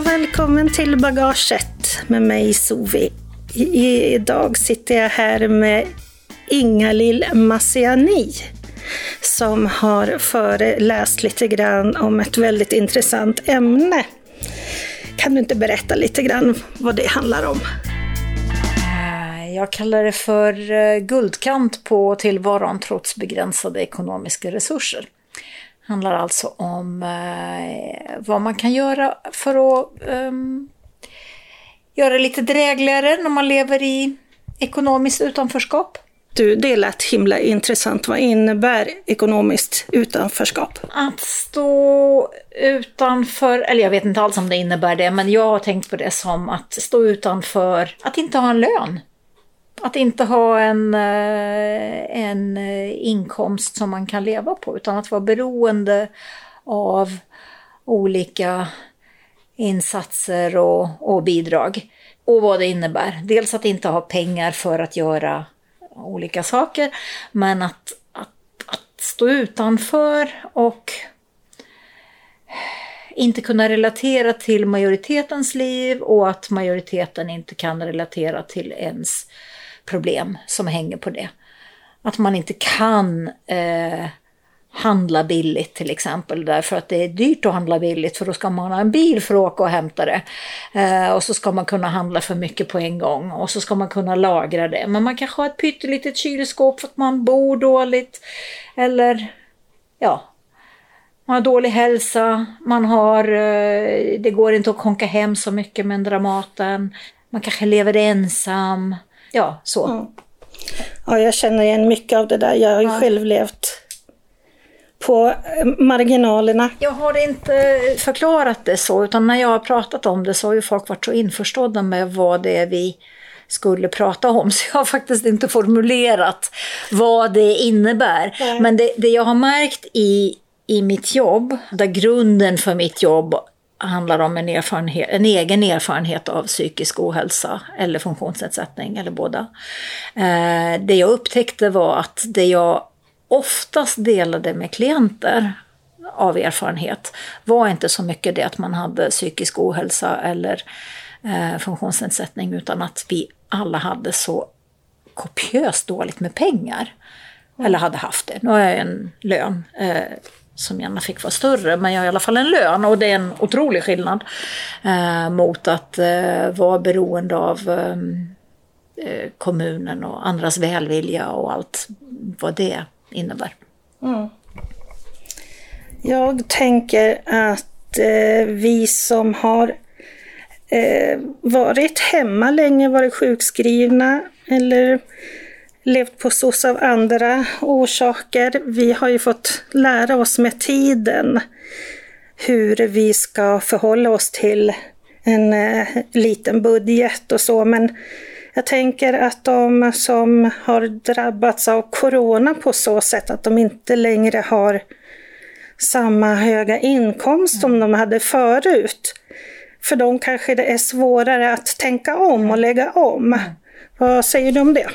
Och välkommen till Bagaget med mig Sovi. Idag sitter jag här med Ingalill Massiani som har föreläst lite grann om ett väldigt intressant ämne. Kan du inte berätta lite grann vad det handlar om? Eh, jag kallar det för eh, guldkant på tillvaron trots begränsade ekonomiska resurser handlar alltså om eh, vad man kan göra för att eh, göra det lite drägligare när man lever i ekonomiskt utanförskap. Du, det lät himla intressant. Vad innebär ekonomiskt utanförskap? Att stå utanför, eller jag vet inte alls om det innebär det, men jag har tänkt på det som att stå utanför, att inte ha en lön. Att inte ha en, eh, en eh, inkomst som man kan leva på utan att vara beroende av olika insatser och, och bidrag. Och vad det innebär. Dels att inte ha pengar för att göra olika saker men att, att, att stå utanför och inte kunna relatera till majoritetens liv och att majoriteten inte kan relatera till ens problem som hänger på det. Att man inte kan eh, handla billigt till exempel därför att det är dyrt att handla billigt för då ska man ha en bil för att åka och hämta det. Eh, och så ska man kunna handla för mycket på en gång och så ska man kunna lagra det. Men man kanske har ett pyttelitet kylskåp för att man bor dåligt eller ja, man har dålig hälsa, man har, eh, det går inte att konka hem så mycket med en Dramaten, man kanske lever ensam ja, så. Mm. Ja, jag känner igen mycket av det där. Jag har ju ja. själv levt på eh, marginalerna. Jag har inte förklarat det så, utan när jag har pratat om det så har ju folk varit så införstådda med vad det är vi skulle prata om, så jag har faktiskt inte formulerat vad det innebär. Nej. Men det, det jag har märkt i, i mitt jobb, där grunden för mitt jobb handlar om en, erfarenhet, en egen erfarenhet av psykisk ohälsa eller funktionsnedsättning eller båda. Eh, det jag upptäckte var att det jag oftast delade med klienter av erfarenhet var inte så mycket det att man hade psykisk ohälsa eller eh, funktionsnedsättning utan att vi alla hade så kopiöst dåligt med pengar. Eller hade haft det. Nu har jag en lön. Som gärna fick vara större, men jag har i alla fall en lön och det är en otrolig skillnad eh, mot att eh, vara beroende av eh, eh kommunen och andras välvilja och allt vad det innebär. Mm. Jag tänker att eh, vi som har eh, varit hemma länge, varit sjukskrivna eller levt på SOS av andra orsaker. Vi har ju fått lära oss med tiden hur vi ska förhålla oss till en eh, liten budget och så, men jag tänker att de som har drabbats av corona på så sätt att de inte längre har samma höga inkomst som de hade förut. För dem kanske det är svårare att tänka om och lägga om. Vad säger du om det?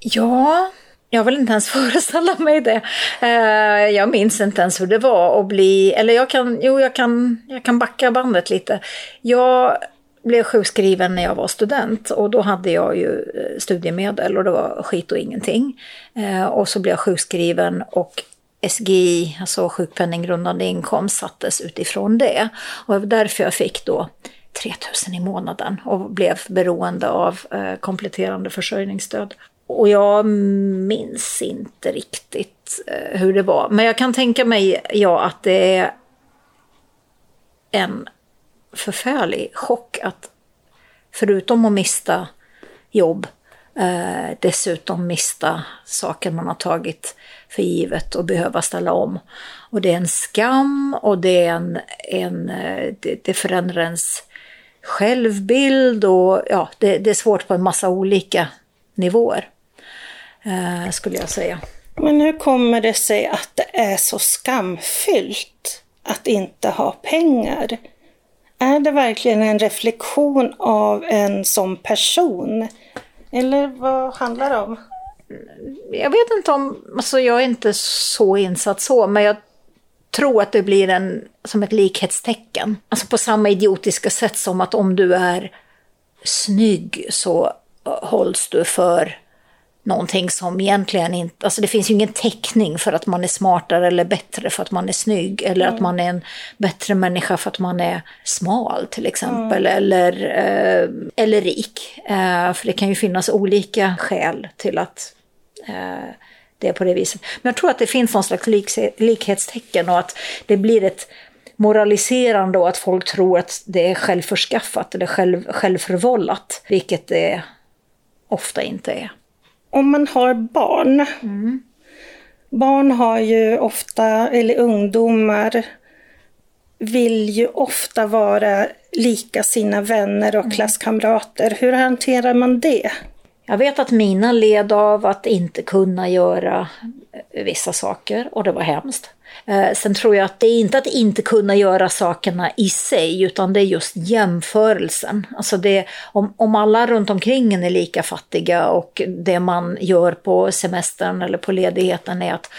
Ja, jag vill inte ens föreställa mig det. Eh, jag minns inte ens hur det var att bli, eller jag kan, jo jag kan, jag kan backa bandet lite. Jag blev sjukskriven när jag var student och då hade jag ju eh, studiemedel och det var skit och ingenting. Eh, och så blev jag sjukskriven och SGI, alltså sjukpenninggrundande inkomst, sattes utifrån det. Och det var därför jag fick då 3000 i månaden och blev beroende av eh, kompletterande försörjningsstöd. Och jag minns inte riktigt eh, hur det var. Men jag kan tänka mig ja, att det är en förfärlig chock att förutom att mista jobb eh, dessutom mista saker man har tagit för givet och behöva ställa om. Och det är en skam och det, är en, en, eh, det, det förändrar ens självbild och ja, det, det är svårt på en massa olika nivåer eh, skulle jag säga. Men hur kommer det sig att det är så skamfyllt att inte ha pengar? Är det verkligen en reflektion av en som person? Eller vad handlar det om? Jag vet inte om, alltså jag är inte så insatt så, men jag tro att det blir en, som ett likhetstecken. Alltså på samma idiotiska sätt som att om du är snygg så hålls du för någonting som egentligen inte, alltså det finns ju ingen täckning för att man är smartare eller bättre för att man är snygg eller mm. att man är en bättre människa för att man är smal till exempel mm. eller, eh, eller rik. Eh, för det kan ju finnas olika skäl till att eh, det är på det viset. Men jag tror att det finns någon slags lik, likhetstecken och att det blir ett moraliserande och att folk tror att det är självförskaffat eller själv, självförvållat, vilket det ofta inte är om man har barn. Mm. Barn har ju ofta, eller ungdomar, vill ju ofta vara lika sina vänner och mm. klasskamrater. Hur hanterar man det? Jag vet att mina led av att inte kunna göra vissa saker och det var hemskt. Eh, sen tror jag att det är inte att inte kunna göra sakerna i sig, utan det är just jämförelsen. Alltså det, om, om alla runt omkring en är lika fattiga och det man gör på semestern eller på ledigheten är att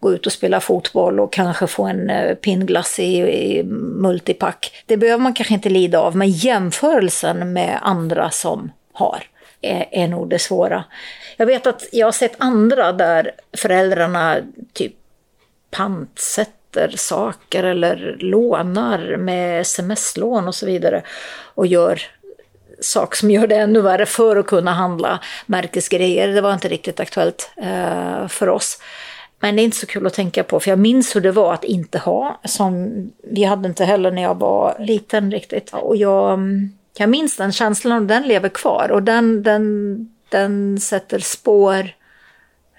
gå ut och spela fotboll och kanske få en eh, pinnglass i, i multipack. Det behöver man kanske inte lida av, men jämförelsen med andra som har är, är nog det svåra. Jag vet att jag har sett andra där föräldrarna typ pantsätter saker eller lånar med sms-lån och så vidare och gör saker som gör det ännu värre för att kunna handla märkesgrejer. Det var inte riktigt aktuellt eh, för oss. Men det är inte så kul att tänka på, för jag minns hur det var att inte ha. Som vi hade inte heller när jag var liten riktigt. Och jag, jag minns den känslan och den lever kvar. Och den, den, den sätter spår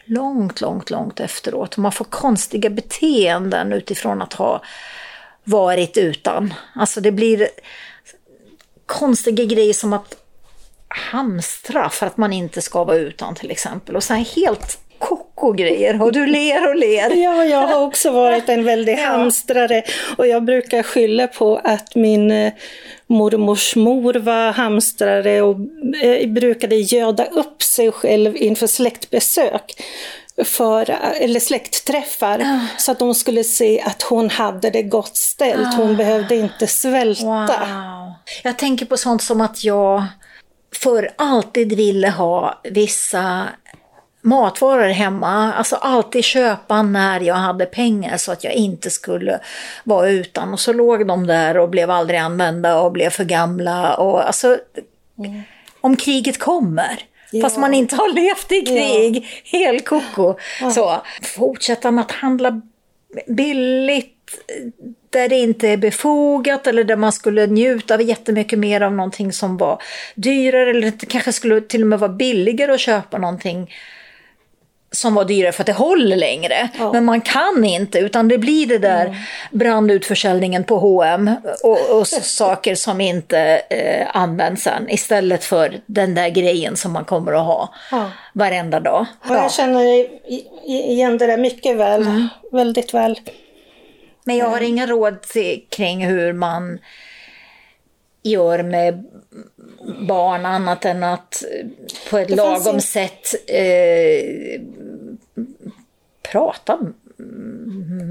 långt, långt, långt efteråt. Man får konstiga beteenden utifrån att ha varit utan. Alltså det blir konstiga grejer som att hamstra för att man inte ska vara utan till exempel. Och sen helt koko-grejer och du ler och ler. Ja, jag har också varit en väldig hamstrare och jag brukar skylla på att min eh, mormors mor var hamstrare och eh, brukade göda upp sig själv inför släktbesök för, eller släktträffar oh. så att de skulle se att hon hade det gott ställt. Hon oh. behövde inte svälta. Wow. Jag tänker på sånt som att jag för alltid ville ha vissa matvaror hemma, alltså alltid köpa när jag hade pengar så att jag inte skulle vara utan. Och så låg de där och blev aldrig använda och blev för gamla. Och alltså, mm. om kriget kommer, ja. fast man inte har levt i krig, ja. helt koko. Ja. Så fortsätta med att handla billigt där det inte är befogat eller där man skulle njuta jättemycket mer av någonting som var dyrare eller kanske skulle till och med vara billigare att köpa någonting som var dyrare för att det håller längre. Ja. Men man kan inte, utan det blir det där mm. brandutförsäljningen på H&M och, och saker som inte eh, används sen istället för den där grejen som man kommer att ha ja. varenda dag. Ja. Jag känner igen det där mycket väl, mm. väldigt väl. Men jag har mm. inga råd till, kring hur man gör med barn annat än att på ett lagom en... sätt eh, prata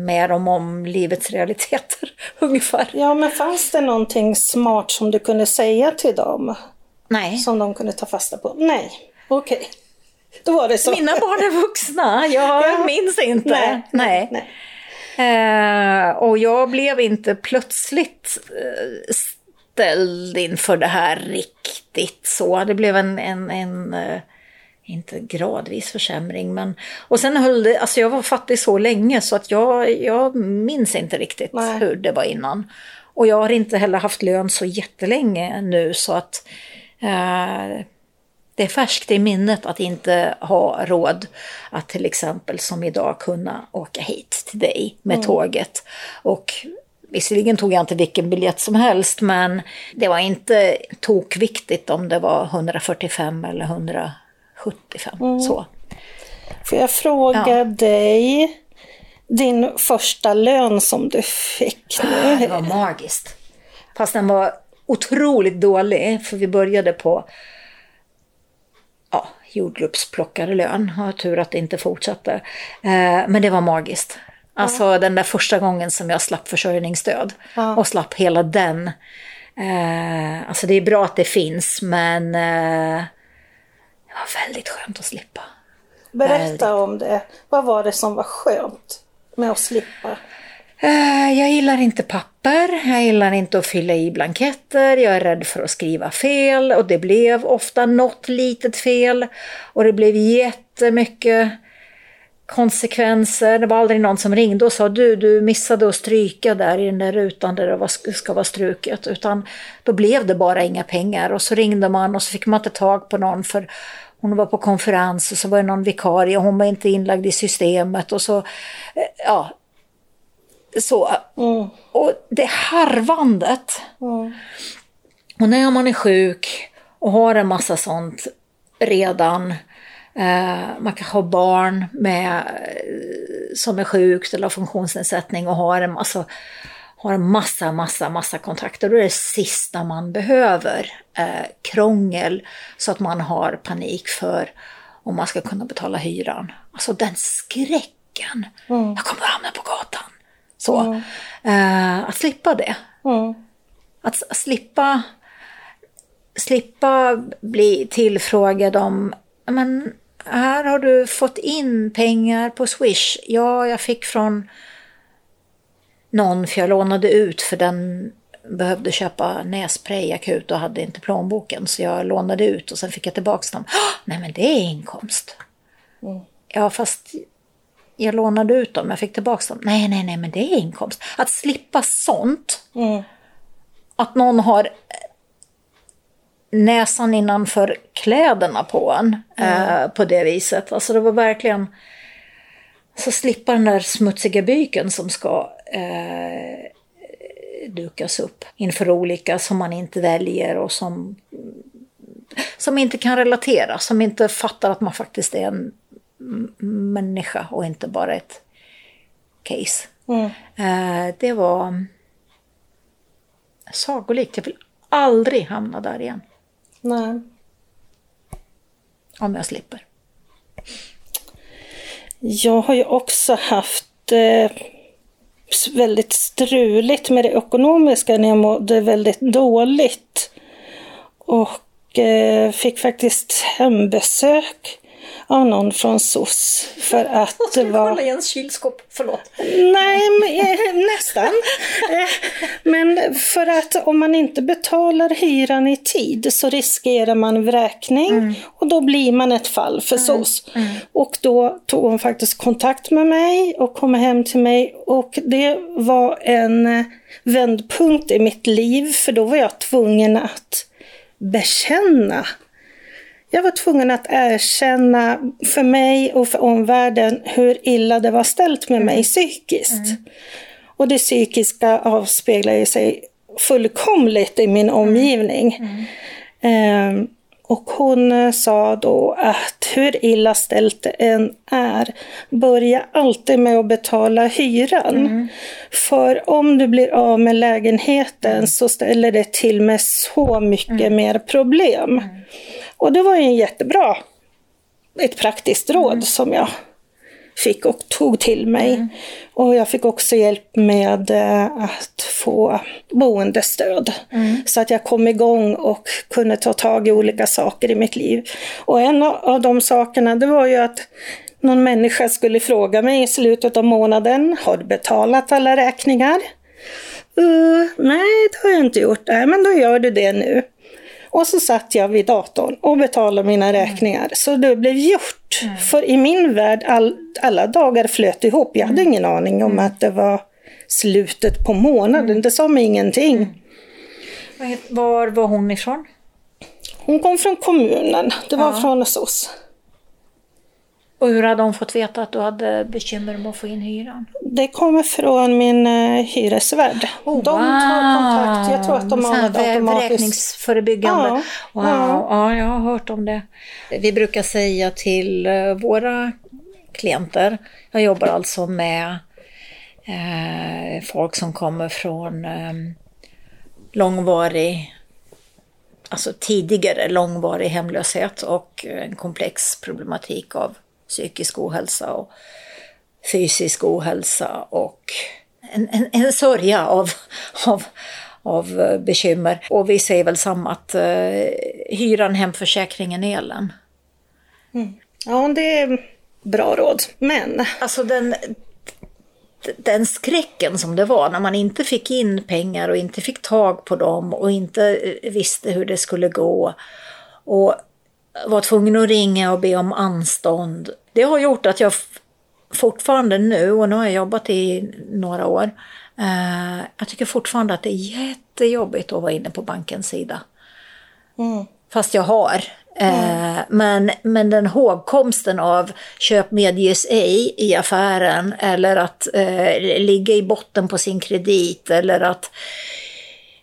med dem om livets realiteter ungefär. Ja, men fanns det någonting smart som du kunde säga till dem? Nej. Som de kunde ta fasta på? Nej, okej. Okay. Då var det så. Mina barn är vuxna, jag ja. minns inte. Nej. nej. nej. Eh, och jag blev inte plötsligt eh, ställd inför det här riktigt så. Det blev en, en, en uh, inte gradvis försämring, men... Och sen höll det, alltså jag var fattig så länge så att jag, jag minns inte riktigt Nej. hur det var innan. Och jag har inte heller haft lön så jättelänge nu så att uh, det är färskt i minnet att inte ha råd att till exempel som idag kunna åka hit till dig med mm. tåget. Och Visserligen tog jag inte vilken biljett som helst, men det var inte tokviktigt om det var 145 eller 175. Mm. Så. Får jag fråga ja. dig, din första lön som du fick nu? Det var magiskt. Fast den var otroligt dålig, för vi började på ja, jordgubbsplockarlön. Har tur att det inte fortsatte. Eh, men det var magiskt. Alltså den där första gången som jag slapp försörjningsstöd Ja. och slapp hela den. Eh, alltså det är bra att det finns men eh, det var väldigt skönt att slippa. Berätta om det. Vad var det som var skönt med att slippa? Eh, Jag gillar inte papper, jag gillar inte att fylla i blanketter, jag är rädd för att skriva fel och det blev ofta något litet fel och det blev jättemycket konsekvenser. Det var aldrig någon som ringde och sa du, du missade att stryka där i den där rutan där det var, ska vara struket. Utan då blev det bara inga pengar och så ringde man och så fick man inte tag på någon för hon var på konferens och så var det någon vikarie och hon var inte inlagd i systemet och så, eh, ja, så. Mm. Och det harvandet. Mm. Och när man är sjuk och har en massa sånt redan, man kanske har barn med, eh, som är sjukt eller har funktionsnedsättning och har en massa, har massa, massa, massa kontakter. Då är det sista man behöver eh, krångel så att man har panik för om man ska kunna betala hyran. Alltså den skräcken. Mm. Jag kommer att hamna på gatan. Så. Eh, att slippa det. Mm. Att s- slippa, slippa bli tillfrågad om, men här har du fått in pengar på Swish. Ja, jag fick från någon för jag lånade ut för den behövde köpa nässpray akut och hade inte plånboken. Så jag lånade ut och sen fick jag tillbaka dem. "Åh, Nej men det är inkomst. Ja fast jag lånade ut dem, jag fick tillbaka dem. Nej, nej, nej, men det är inkomst. Att slippa sånt Mm. att någon har näsan innanför kläderna på en eh, på det viset. Alltså det var verkligen så slippa den där smutsiga byken som ska eh, dukas upp inför olika som man inte väljer och som, som inte kan relatera, som inte fattar att man faktiskt är en människa och inte bara ett case. Mm. Eh, det var sagolikt. Jag vill aldrig hamna där igen. Nej. Om jag slipper. Jag har ju också haft eh, väldigt struligt med det ekonomiska när jag mådde väldigt dåligt. Och eh, fick faktiskt hembesök av någon från SOS för att det var... i ens kylskåp, förlåt. Nej, men, eh, nästan. Eh, Men för att om man inte betalar hyran i tid så riskerar man vräkning och då blir man ett fall för SOS. Och då tog hon faktiskt kontakt med mig och kom hem till mig och det var en eh, vändpunkt i mitt liv för då var jag tvungen att bekänna jag var tvungen att erkänna för mig och för omvärlden hur illa det var ställt med mig psykiskt. Och det psykiska avspeglar ju sig fullkomligt i min omgivning. Ehm, och hon eh, sa då att hur illa ställt det än är, börja alltid med att betala hyran. För om du blir av med lägenheten så ställer det till med så mycket mer problem. Och det var ju en jättebra, ett praktiskt råd som jag fick och tog till mig. Och jag fick också hjälp med eh, att få boendestöd. Så att jag kom igång och kunde ta tag i olika saker i mitt liv. Och en av- av de sakerna det var ju att någon människa skulle fråga mig i slutet av månaden, har du betalat alla räkningar? Uh, nej, det har jag inte gjort. Nej, men då gör du det nu. Och så satt jag vid datorn och betalade mina räkningar. Så det blev gjort. För i min värld, all, alla dagar flöt ihop. Jag hade ingen aning om att det var slutet på månaden. Det sa mig ingenting. Var var hon ifrån? Hon kom från kommunen. Det var från SOS. Och hur hade hon fått veta att du hade bekymmer med att få in hyran? Det kommer från min uh, hyresvärd. de tar kontakt. Jag tror att de något automatiskt. Vräkningsförebyggande. Ja, Wow, ja. ja, jag har hört om det. Vi brukar säga till eh, våra klienter, jag jobbar alltså med eh, folk som kommer från eh, långvarig, alltså tidigare långvarig hemlöshet och en komplex problematik av psykisk ohälsa och fysisk ohälsa och en, en, en sörja av, av, av eh, bekymmer. Och vi säger väl samma att eh, hyran, hemförsäkringen, elen. Mm. Ja, det är bra råd. Men... Alltså den, den skräcken som det var när man inte fick in pengar och inte fick tag på dem och inte eh, visste hur det skulle gå. Och var tvungen att ringa och be om anstånd. Det har gjort att jag fortfarande nu, och nu har jag jobbat i några år, eh, jag tycker fortfarande att det är jättejobbigt att vara inne på bankens sida. Mm. Fast jag har. Mm. men, men den hågkomsten av köp medges ej i affären eller att eh, ligga i botten på sin kredit eller att,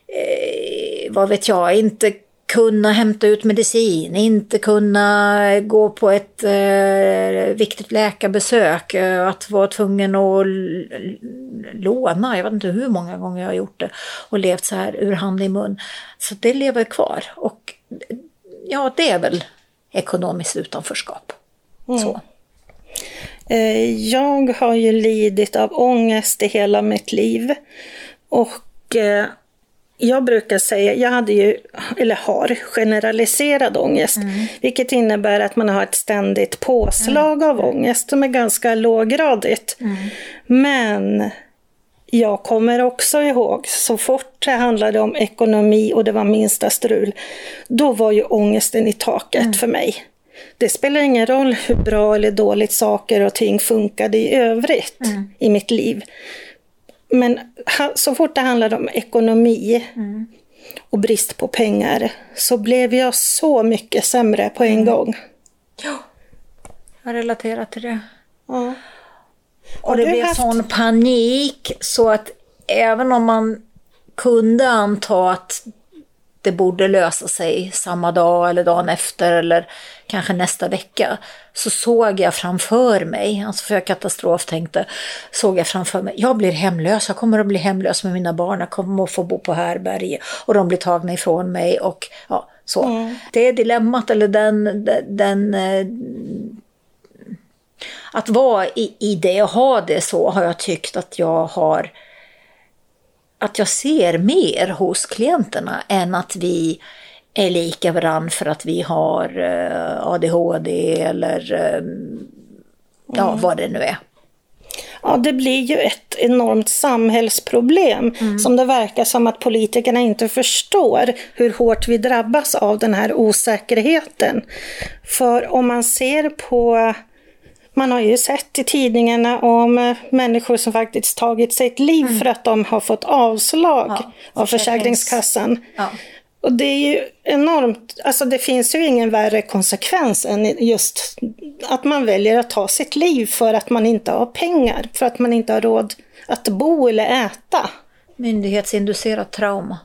eh, vad vet jag, inte kunna hämta ut medicin, inte kunna gå på ett eh, viktigt läkarbesök, eh, att vara tvungen att låna, jag vet inte hur många gånger jag har gjort det, och levt så här ur hand i mun. Så det lever kvar. Och ja, det är väl ekonomiskt utanförskap. Mm. Så. Eh, jag har ju lidit av ångest i hela mitt liv. Och eh, jag brukar säga, jag hade ju, eller har, generaliserad ångest. Mm. Vilket innebär att man har ett ständigt påslag mm. av ångest som är ganska låggradigt. Mm. Men jag kommer också ihåg, så fort det handlade om ekonomi och det var minsta strul, då var ju ångesten i taket mm. för mig. Det spelar ingen roll hur bra eller dåligt saker och ting funkade i övrigt mm. i mitt liv. Men så fort det handlade om ekonomi mm. och brist på pengar så blev jag så mycket sämre på en mm. gång. Ja, jag relaterar till det. Ja. Och det blev haft... sån panik så att även om man kunde anta att det borde lösa sig samma dag eller dagen efter eller kanske nästa vecka, så såg jag framför mig, alltså för jag katastroftänkte, såg jag framför mig, jag blir hemlös, jag kommer att bli hemlös med mina barn, jag kommer att få bo på härberge och de blir tagna ifrån mig och ja, så. Mm. Det är dilemmat eller den, den, den eh, att vara i, i det och ha det så har jag tyckt att jag har att jag ser mer hos klienterna än att vi är lika varann för att vi har eh, ADHD eller eh, ja, mm. vad det nu är. Ja, det blir ju ett enormt samhällsproblem mm. som det verkar som att politikerna inte förstår hur hårt vi drabbas av den här osäkerheten. För om man ser på man har ju sett i tidningarna om eh, människor som faktiskt tagit sitt liv mm. för att de har fått avslag ja, av Försäkringskassan. Ja. Och det är ju enormt, alltså det finns ju ingen värre konsekvens än just att man väljer att ta sitt liv för att man inte har pengar, för att man inte har råd att bo eller äta. Myndighetsinducerat trauma.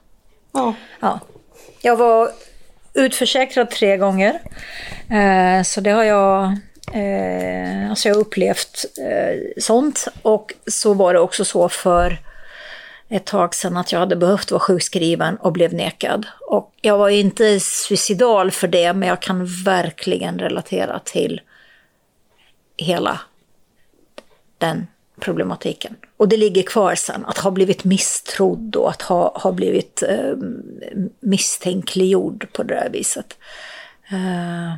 Ja. ja. Jag var utförsäkrad tre gånger, eh, så det har jag Eh, alltså jag har upplevt eh, sånt och så var det också så för ett tag sedan att jag hade behövt vara sjukskriven och blev nekad. Och jag var inte suicidal för det, men jag kan verkligen relatera till hela den problematiken. Och det ligger kvar sen, att ha blivit misstrodd och att ha, ha blivit eh, misstänkliggjord på det där viset. Uh,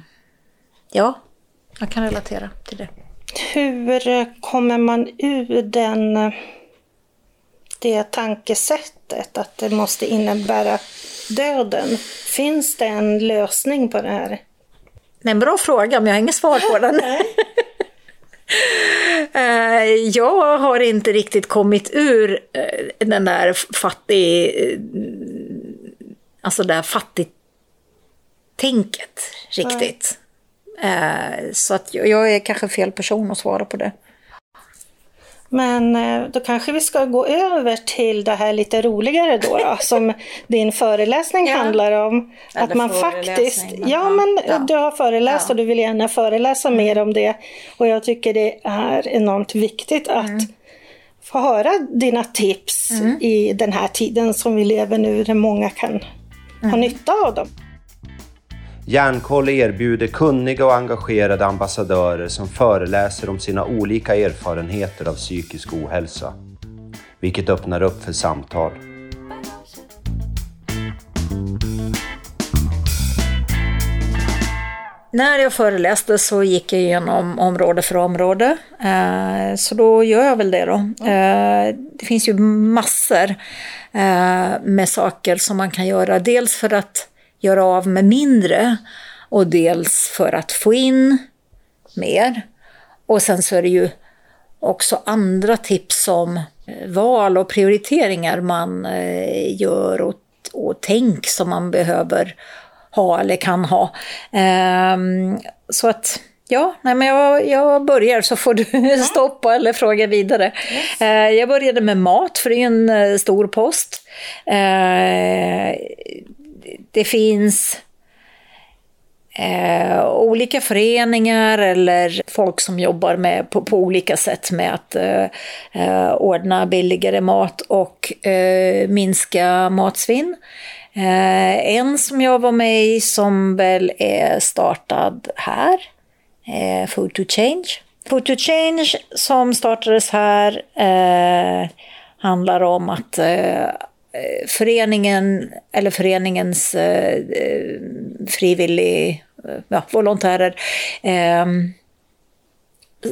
ja, jag kan relatera till det. Hur kommer man ur den, eh, det tankesättet att det måste innebära döden? Finns det en lösning på det här? Det är en bra fråga, men jag har inget svar på den. Eh, jag har inte riktigt kommit ur eh, den där fattig... Eh, alltså det där fattigtänket riktigt. Eh, så att jag är kanske fel person att svara på det. Men eh, då kanske vi ska gå över till det här lite roligare då, då som din föreläsning ja. handlar om. Eller att man faktiskt, ja men ja. du har föreläst ja. och du vill gärna föreläsa mm. mer om det. Och jag tycker det är enormt viktigt att mm. få höra dina tips mm. i den här tiden som vi lever nu, där många kan ha mm. nytta av dem. Järnkoll erbjuder kunniga och engagerade ambassadörer som föreläser om sina olika erfarenheter av psykisk ohälsa, vilket öppnar upp för samtal. När jag föreläste så gick jag igenom område för område. Eh, så då gör jag väl det då. Eh, det finns ju massor eh, med saker som man kan göra. Dels för att göra av med mindre och dels för att få in mer. Och sen så är det ju också andra tips om val och prioriteringar man gör och, och tänk som man behöver ha eller kan ha. Um, så att Ja, nej men jag, jag börjar så får du stoppa eller fråga vidare. Yes. Uh, jag började med mat, för det är en stor post. Det finns Eh, olika föreningar eller folk som jobbar med, på, på olika sätt med att eh, eh, ordna billigare mat och eh, minska matsvinn. Eh, en som jag var med i som väl är startad här, eh, Food to Change. Food to Change som startades här eh, handlar om att eh, Eh, föreningen, eller föreningens eh, eh frivillig, eh, ja, volontärer eh,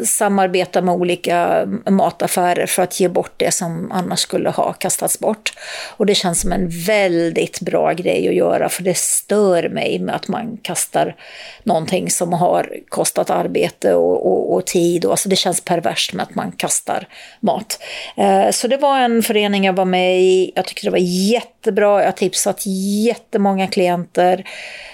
samarbeta med olika mataffärer för att ge bort det som annars skulle ha kastats bort. Och det känns som en väldigt bra grej att göra för det stör mig med att man kastar någonting som har kostat arbete och, och, och tid. Och, alltså det känns perverst med att man kastar mat. Eh, så det var en förening jag var med i. Jag tyckte det var jättebra. Jag har tipsat jättemånga klienter.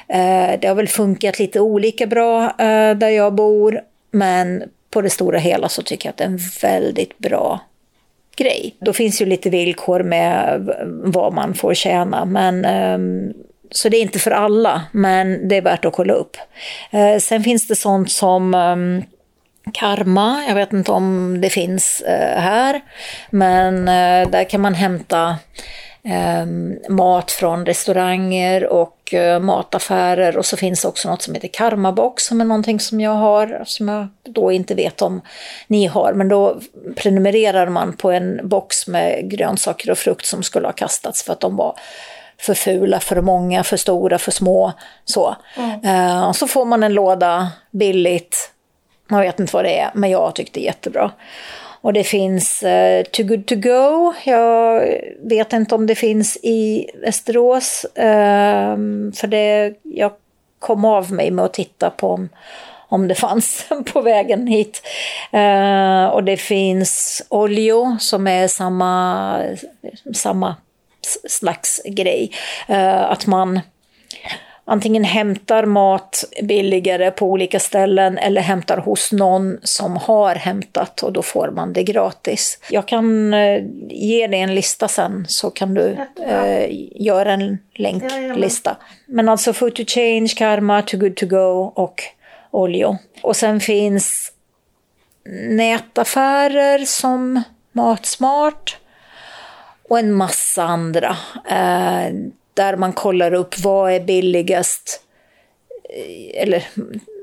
Eh, det har väl funkat lite olika bra eh, där jag bor. Men på det stora hela så tycker jag att det är en väldigt bra grej. Då finns ju lite villkor med vad man får tjäna, men ehm, så det är inte för alla, men det är värt att kolla upp. Eh, sen finns det sånt som ehm, Karma, jag vet inte om det finns eh, här, men eh, där kan man hämta mat från restauranger och eh, mataffärer och så finns det också något som heter Karmabox som är någonting som jag har, som jag då inte vet om ni har, men då prenumererar man på en box med grönsaker och frukt som skulle ha kastats för att de var för fula, för många, för stora, för små. Så. Mm. Eh, och så får man en låda billigt. Man vet inte vad det är, men jag tyckte jättebra. Och det finns eh, Too Good To Go. Jag vet inte om det finns i Västerås. Eh, för det, jag kom av mig med att titta på om, om det fanns på vägen hit. Eh, och det finns Olio som är samma, samma slags grej. Eh, att man antingen hämtar mat billigare på olika ställen eller hämtar hos någon som har hämtat och då får man det gratis. Jag kan eh, ge dig en lista sen så kan du eh, göra en länklista. Men alltså Food to Change, Karma, Too Good To Go och Olio. Och sen finns nätaffärer som Matsmart och en massa andra. Eh, där man kollar upp vad är billigast, eh, eller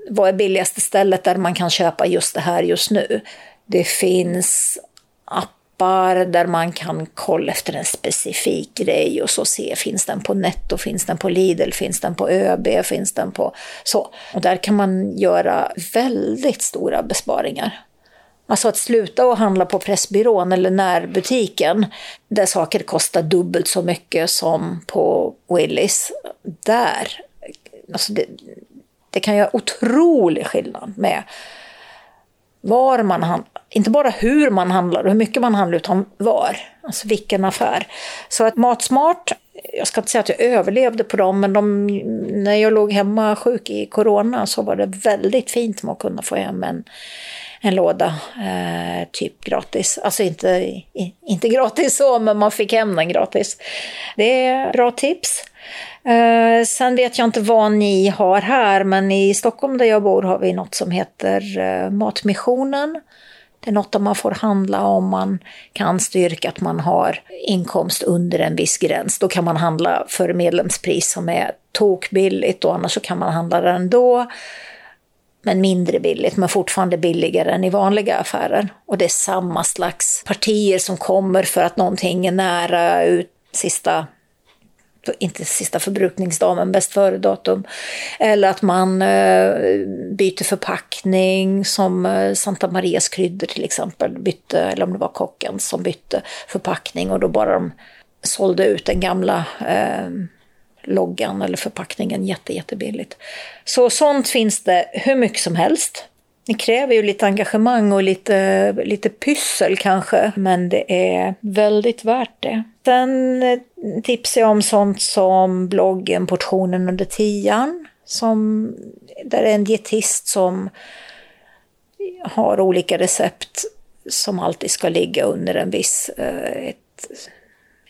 vad är billigaste stället där man kan köpa just det här just nu. Det finns appar där man kan kolla efter en specifik grej och så se, finns den på Netto, finns den på Lidl, finns den på ÖB, finns den på så. Och där kan man göra väldigt stora besparingar. Alltså att sluta att handla på Pressbyrån eller närbutiken där saker kostar dubbelt så mycket som på Willys. Där, alltså det, det kan göra otrolig skillnad med var man handlar, inte bara hur man handlar och hur mycket man handlar utan var, alltså vilken affär. Så att Matsmart, jag ska inte säga att jag överlevde på dem, men de, när jag låg hemma sjuk i corona så var det väldigt fint med att kunna få hem en en låda, eh, typ gratis. Alltså inte, inte gratis så, men man fick hem den gratis. Det är bra tips. Eh, sen vet jag inte vad ni har här, men i Stockholm där jag bor har vi något som heter eh, Matmissionen. Det är något man får handla om man kan styrka att man har inkomst under en viss gräns. Då kan man handla för medlemspris som är tokbilligt och annars så kan man handla det ändå. Men mindre billigt, men fortfarande billigare än i vanliga affärer. Och det är samma slags partier som kommer för att någonting är nära ut sista inte sista förbrukningsdag, men bäst före-datum. Eller att man eh, byter förpackning, som eh, Santa Marias kryddor till exempel bytte, eller om det var kocken som bytte förpackning och då bara de sålde ut den gamla eh, loggan eller förpackningen jätte, jättebilligt. Så sånt finns det hur mycket som helst. Det kräver ju lite engagemang och lite, lite pyssel kanske, men det är väldigt värt det. Sen eh, tipsar jag om sånt som bloggen Portionen under tian, som, där är en dietist som har olika recept som alltid ska ligga under en viss, eh, ett,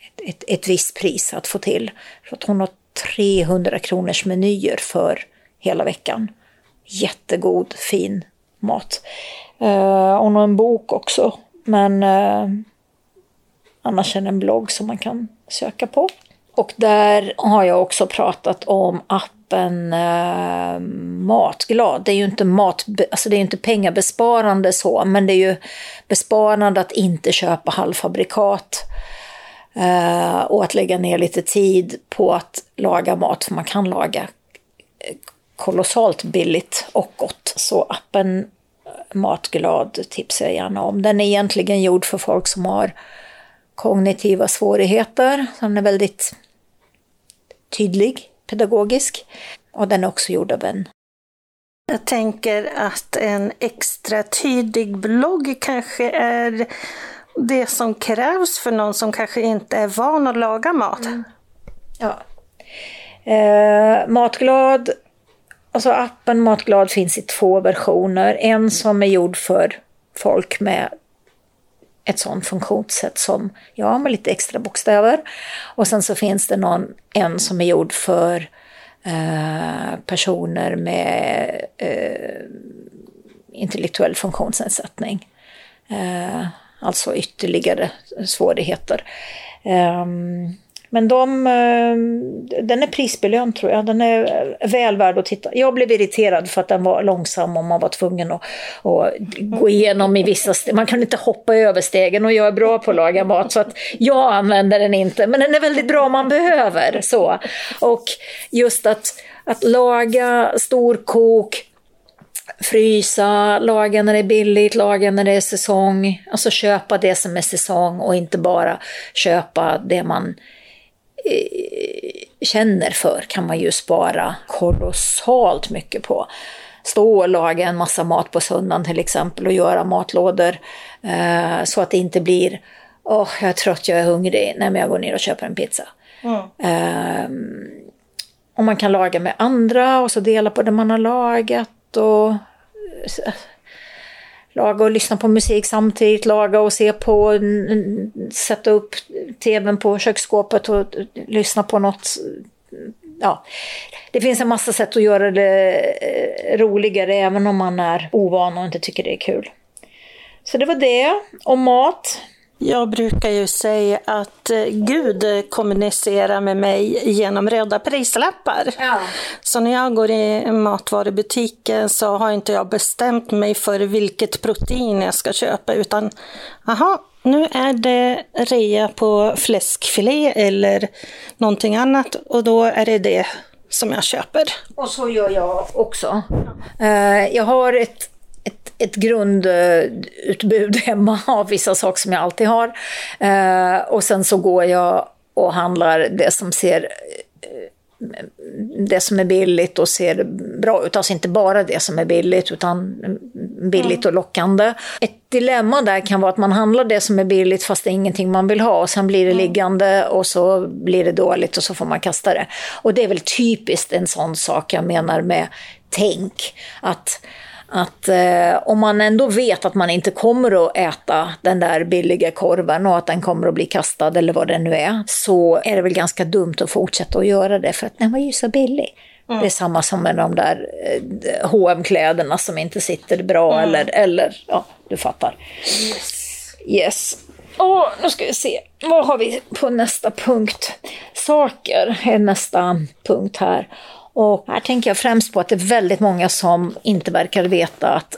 ett, ett, ett visst pris att få till. För att hon har 300 kronors menyer för hela veckan. Jättegod, fin mat. Hon har en bok också. Men eh, annars är det en blogg som man kan söka på. Och där har jag också pratat om appen eh, Matglad. Det är ju inte, mat, alltså det är inte pengabesparande så, men det är ju besparande att inte köpa halvfabrikat. Eh, och att lägga ner lite tid på att laga mat, för man kan laga eh, kolossalt billigt och gott. Så appen eh, Matglad tipsar jag gärna om. Den är egentligen gjord för folk som har kognitiva svårigheter. Den är väldigt tydlig, pedagogisk. Och den är också gjord av en jag tänker att en extra tydlig blogg kanske är det som krävs för någon som kanske inte är van att laga mat. Mm. Ja. Eh, matglad Alltså appen Matglad finns i två versioner. En som är gjord för folk med ett sånt funktionssätt som jag med lite extra bokstäver. Och sen så finns det någon, en som är gjord för eh, personer med eh, intellektuell funktionsnedsättning. Eh, alltså ytterligare svårigheter. Um, men de, eh, den är prisbelönt tror jag. Den är eh, väl värd att titta. Jag blev irriterad för att den var långsam och man var tvungen att, att gå igenom i vissa steg. Man kan inte hoppa över stegen och jag är bra på att laga mat så att jag använder den inte. Men den är väldigt bra om man behöver. Så. Och just att, att laga storkok, frysa, laga när det är billigt, laga när det är säsong. Alltså köpa det som är säsong och inte bara köpa det man känner för kan man ju spara kolossalt mycket på. Stå och laga en massa mat på söndagen till exempel och göra matlådor eh, så att det inte blir Åh, oh, jag är trött, jag är hungrig. Nej, men jag går ner och köper en pizza. Mm. Eh, och man kan laga med andra och så dela på det man har lagat. Och laga och lyssna på musik samtidigt, laga och se på, sätta upp tvn på köksskåpet och lyssna på något. Ja, det finns en massa sätt att göra det eh, roligare även om man är ovan och inte tycker det är kul. Så det var det om mat. Jag brukar ju säga att eh, Gud kommunicerar med mig genom röda prislappar. Ja. Så när jag går i matvarubutiken så har inte jag bestämt mig för vilket protein jag ska köpa utan aha, nu är det rea på fläskfilé eller någonting annat och då är det det som jag köper. Och så gör jag också. Eh, jag har ett ett, grundutbud hemma av vissa saker som jag alltid har. Eh, och sen så går jag och handlar det som ser eh, det som är billigt och ser bra ut. Alltså inte bara det som är billigt utan billigt och lockande. Ett dilemma där kan vara att man handlar det som är billigt fast det är ingenting man vill ha och sen blir det liggande och så blir det dåligt och så får man kasta det. Och det är väl typiskt en sån sak jag menar med tänk. Att att eh, om man ändå vet att man inte kommer att äta den där billiga korven och att den kommer att bli kastad eller vad det nu är, så är det väl ganska dumt att fortsätta att göra det för att den var ju så billig. Det är samma som med de där eh, hm kläderna som inte sitter bra eller, eller ja, du fattar. Yes. Yes. Och nu ska vi se, vad har vi på nästa punkt? Saker är nästa punkt här. Och här tänker jag främst på att det är väldigt många som inte verkar veta att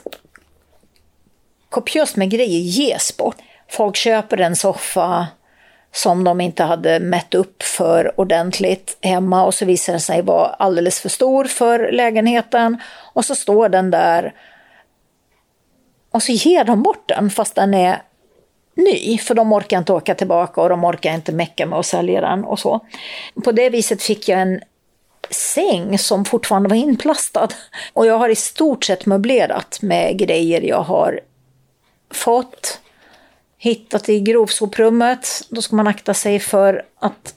kopiöst med grejer ges bort. Folk köper en soffa som de inte hade mätt upp för ordentligt hemma och så visar den sig vara alldeles för stor för lägenheten och så står den där och så ger de bort den fast den är ny, för de orkar inte åka tillbaka och de orkar inte mecka med att sälja den och så. På det viset fick jag en säng som fortfarande var inplastad. Och jag har i stort sett möblerat med grejer jag har fått, hittat i grovsoprummet. Då ska man akta sig för att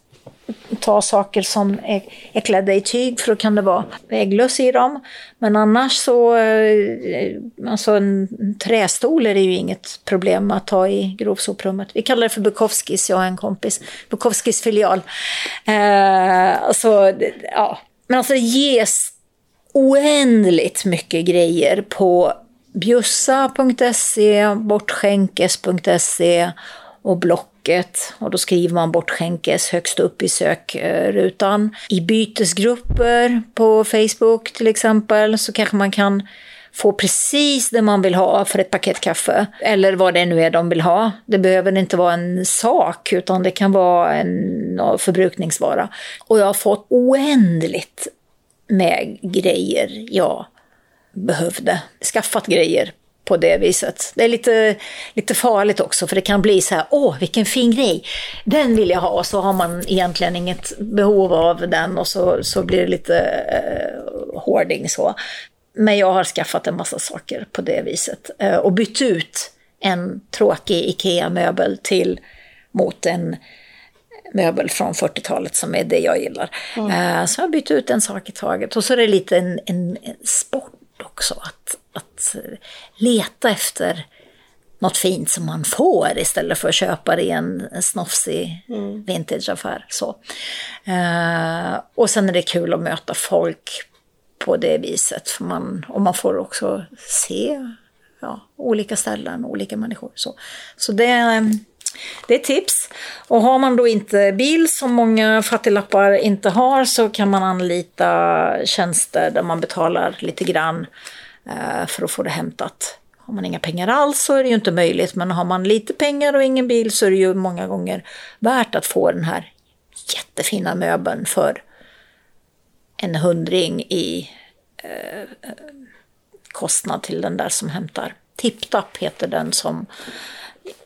ta saker som är, är klädda i tyg för då kan det vara vägglöss i dem. Men annars så, eh, alltså en trästol är det ju inget problem att ta i grovsoprummet. Vi kallar det för Bukowskis, jag och en kompis. Bukowskis filial. Eh, alltså, ja. Men alltså det ges oändligt mycket grejer på bjussa.se, bortskänkes.se och skänket Och då skriver man bortskänkes högst upp i sökrutan. I bytesgrupper på Facebook till exempel så kanske man kan få precis det man vill ha för ett paket kaffe. Eller vad det nu är de vill ha. Det behöver inte vara en sak utan det kan vara en förbrukningsvara. Och jag har fått oändligt med grejer jag behövde. Skaffat grejer på det viset. Det är lite, lite farligt också för det kan bli så här, åh vilken fin grej, den vill jag ha och så har man egentligen inget behov av den och så, så blir det lite eh, hoarding så. Men jag har skaffat en massa saker på det viset eh, och bytt ut en tråkig IKEA-möbel till mot en möbel från 40-talet som är det jag gillar. Mm. Eh, så jag har bytt ut en sak i taget och så är det lite en, en, en sport också att, att leta efter något fint som man får istället för att köpa det i en, snofsig mm. vintageaffär. Så. Uh, och sen är det kul att möta folk på det viset. För man, och man får också se ja, olika ställen, olika människor. Så, så det, det är tips. Och har man då inte bil, som många fattiglappar inte har, så kan man anlita tjänster där man betalar lite grann eh, Eh, för att få det hämtat. Har man inga pengar alls så är det ju inte möjligt, men har man lite pengar och ingen bil så är det ju många gånger värt att få den här jättefina möbeln för en hundring i eh, kostnad till den där som hämtar. Tiptapp heter den som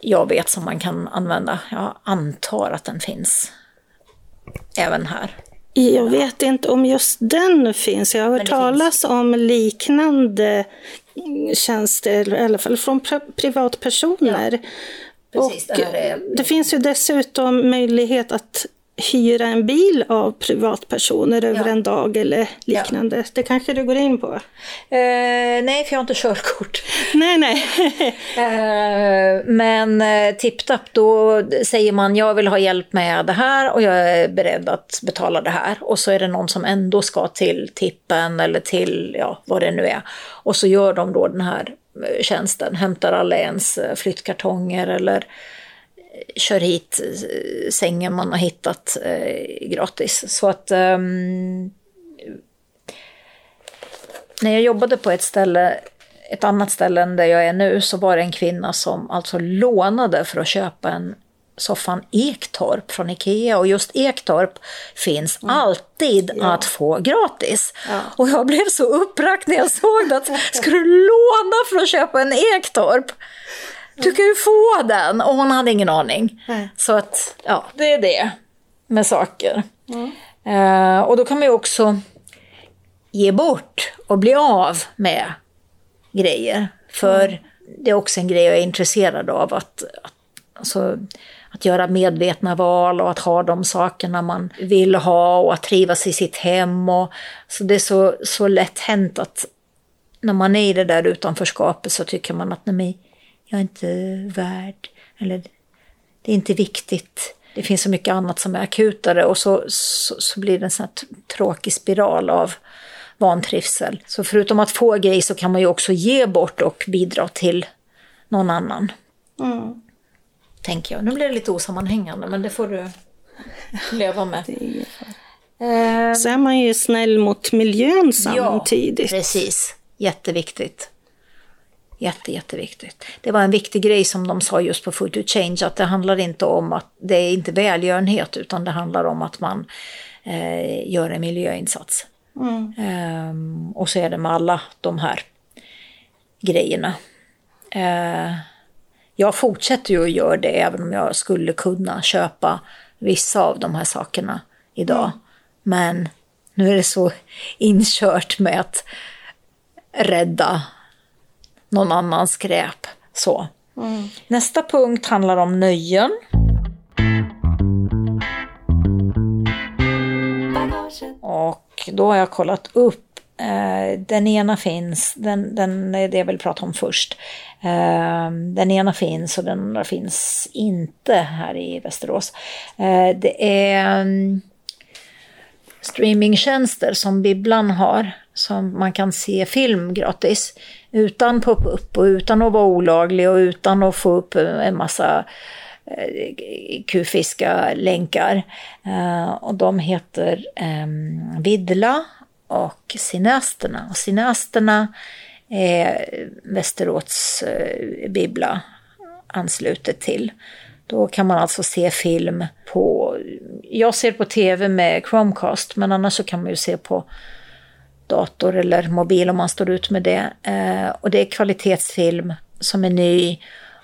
jag vet som man kan använda. Jag antar att den finns även här. Jag vet inte om just den finns. Jag har hört talas om liknande tjänster, i alla fall från privatpersoner. Ja. Precis, det, är... det finns ju dessutom möjlighet att hyra en bil av privatpersoner över ja. en dag eller liknande. Ja. Det kanske du går in på? Eh, nej, för jag har inte körkort. Nej, nej. eh, men eh, tipptapp, då säger man jag vill ha hjälp med det här och jag är beredd att betala det här. Och så är det någon som ändå ska till tippen eller till ja, vad det nu är. Och så gör de då den här eh, tjänsten, hämtar alla ens eh, flyttkartonger eller kör hit eh, sängen man har hittat eh, gratis. Så att um, när jag jobbade på ett ställe, ett annat ställe än där jag är nu, så var det en kvinna som alltså lånade för att köpa en soffan Ektorp från Ikea och just Ektorp finns mm. alltid ja. att få gratis. Ja. Och jag blev så uppbragt när jag såg det att ska du låna för att köpa en Ektorp? Du kan ju få den! Och hon hade ingen aning. Nej. Så att, ja, det är det med saker. Mm. Uh, och då kan man ju också ge bort och bli av med grejer. För mm. det är också en grej jag är intresserad av. Att, att, alltså, att göra medvetna val och att ha de sakerna man vill ha och att trivas i sitt hem. Och, så det är så, så lätt hänt att när man är i det där utanförskapet så tycker man att nej, jag är inte värd, eller det är inte viktigt det finns så mycket annat som är akutare och så, så, så blir det en sån här tråkig spiral av vantrivsel. Så förutom att få grejer så kan man ju också ge bort och bidra till någon annan. Mm. Tänker jag. Nu blir det lite osammanhängande men det får du leva med. Det är ju- Eh, Så är man ju snäll mot miljön samtidigt. Ja, precis. Jätteviktigt. Jätte, jätteviktigt. Det var en viktig grej som de sa just på Food to Change, att det handlar inte om att det är inte välgörenhet, utan det handlar om att man eh, gör en miljöinsats. Mm. Ehm, och så är det med alla de här grejerna. Eh, jag fortsätter ju att göra det, även om jag skulle kunna köpa vissa av de här sakerna idag. Men nu är det så inkört med att rädda någon annans skräp. Så. Nästa punkt handlar om nöjen. Och då har jag kollat upp. Eh, den ena finns, den, den är det jag vill prata om först. Eh, den ena finns och den andra finns inte här i Västerås. Eh, det är mm, streamingtjänster som Bibblan har. Som man kan se film gratis. Utan pop-up och utan att vara olaglig och utan att få upp en massa eh, kufiska länkar. Eh, och de heter ehm, Vidla och Cineasterna. Och Cineasterna är Västerås Bibla bibbla anslutet till. Då kan man alltså se film på, jag ser på tv med Chromecast, men annars så kan man ju se på dator eller mobil om man står ut med det. Eh, och det är kvalitetsfilm som är ny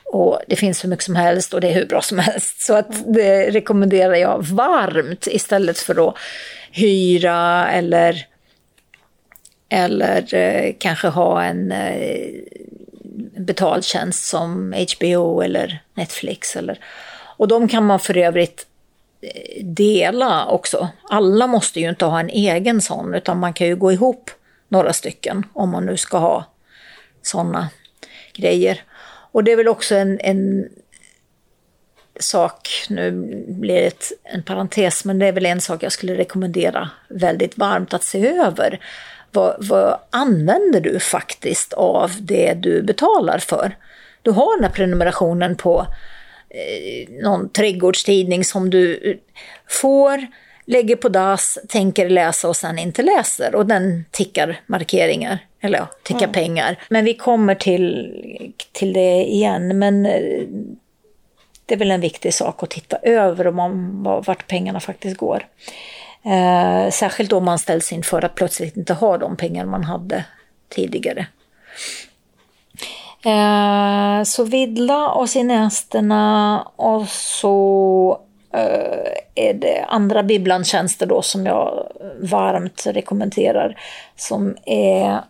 och det finns hur mycket som helst och det är hur bra som helst. Så att det rekommenderar jag varmt istället för att hyra eller, eller eh, kanske ha en eh, betaltjänst som HBO eller Netflix. Eller, och de kan man för övrigt dela också. Alla måste ju inte ha en egen sån, utan man kan ju gå ihop några stycken om man nu ska ha såna grejer. Och det är väl också en, en sak, nu blir det ett, en parentes, men det är väl en sak jag skulle rekommendera väldigt varmt att se över. Vad, vad använder du faktiskt av det du betalar för? Du har den här prenumerationen på någon trädgårdstidning som du får, lägger på dass, tänker läsa och sen inte läser. Och den tickar markeringar, eller ja, tickar pengar. Men vi kommer till, till det igen. Men eh, det är väl en viktig sak att titta över om man, vart pengarna faktiskt går. Eh, särskilt om man ställs inför att plötsligt inte ha de pengar man hade tidigare. Eh, så Vidla och Cineasterna och så eh, är det andra bibblandtjänster då som jag varmt rekommenderar. Som är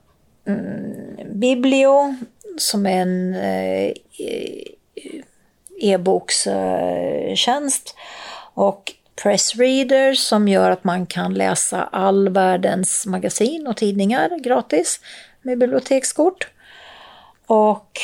mm, Biblio, som är en eh, e-bokstjänst. Och Pressreader som gör att man kan läsa all världens magasin och tidningar gratis med bibliotekskort. Och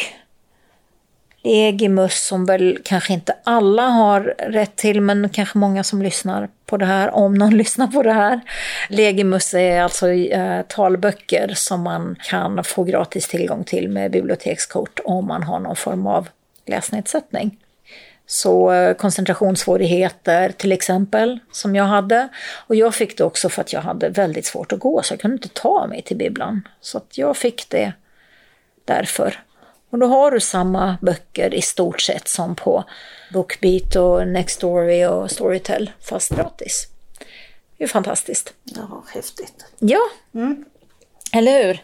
Legimus som väl kanske inte alla har rätt till men kanske många som lyssnar på det här, om någon lyssnar på det här. Legimus är alltså eh, talböcker som man kan få gratis tillgång till med bibliotekskort om man har någon form av läsnedsättning. Så eh, koncentrationssvårigheter till exempel, som jag hade. Och jag fick det också för att jag hade väldigt svårt att gå, så jag kunde inte ta mig till bibblan. Så att jag fick det därför. Och då har du samma böcker i stort sett som på Bookbeat och Nextory och Storytel, fast gratis. Det är ju fantastiskt. Ja, häftigt. Ja, eller hur?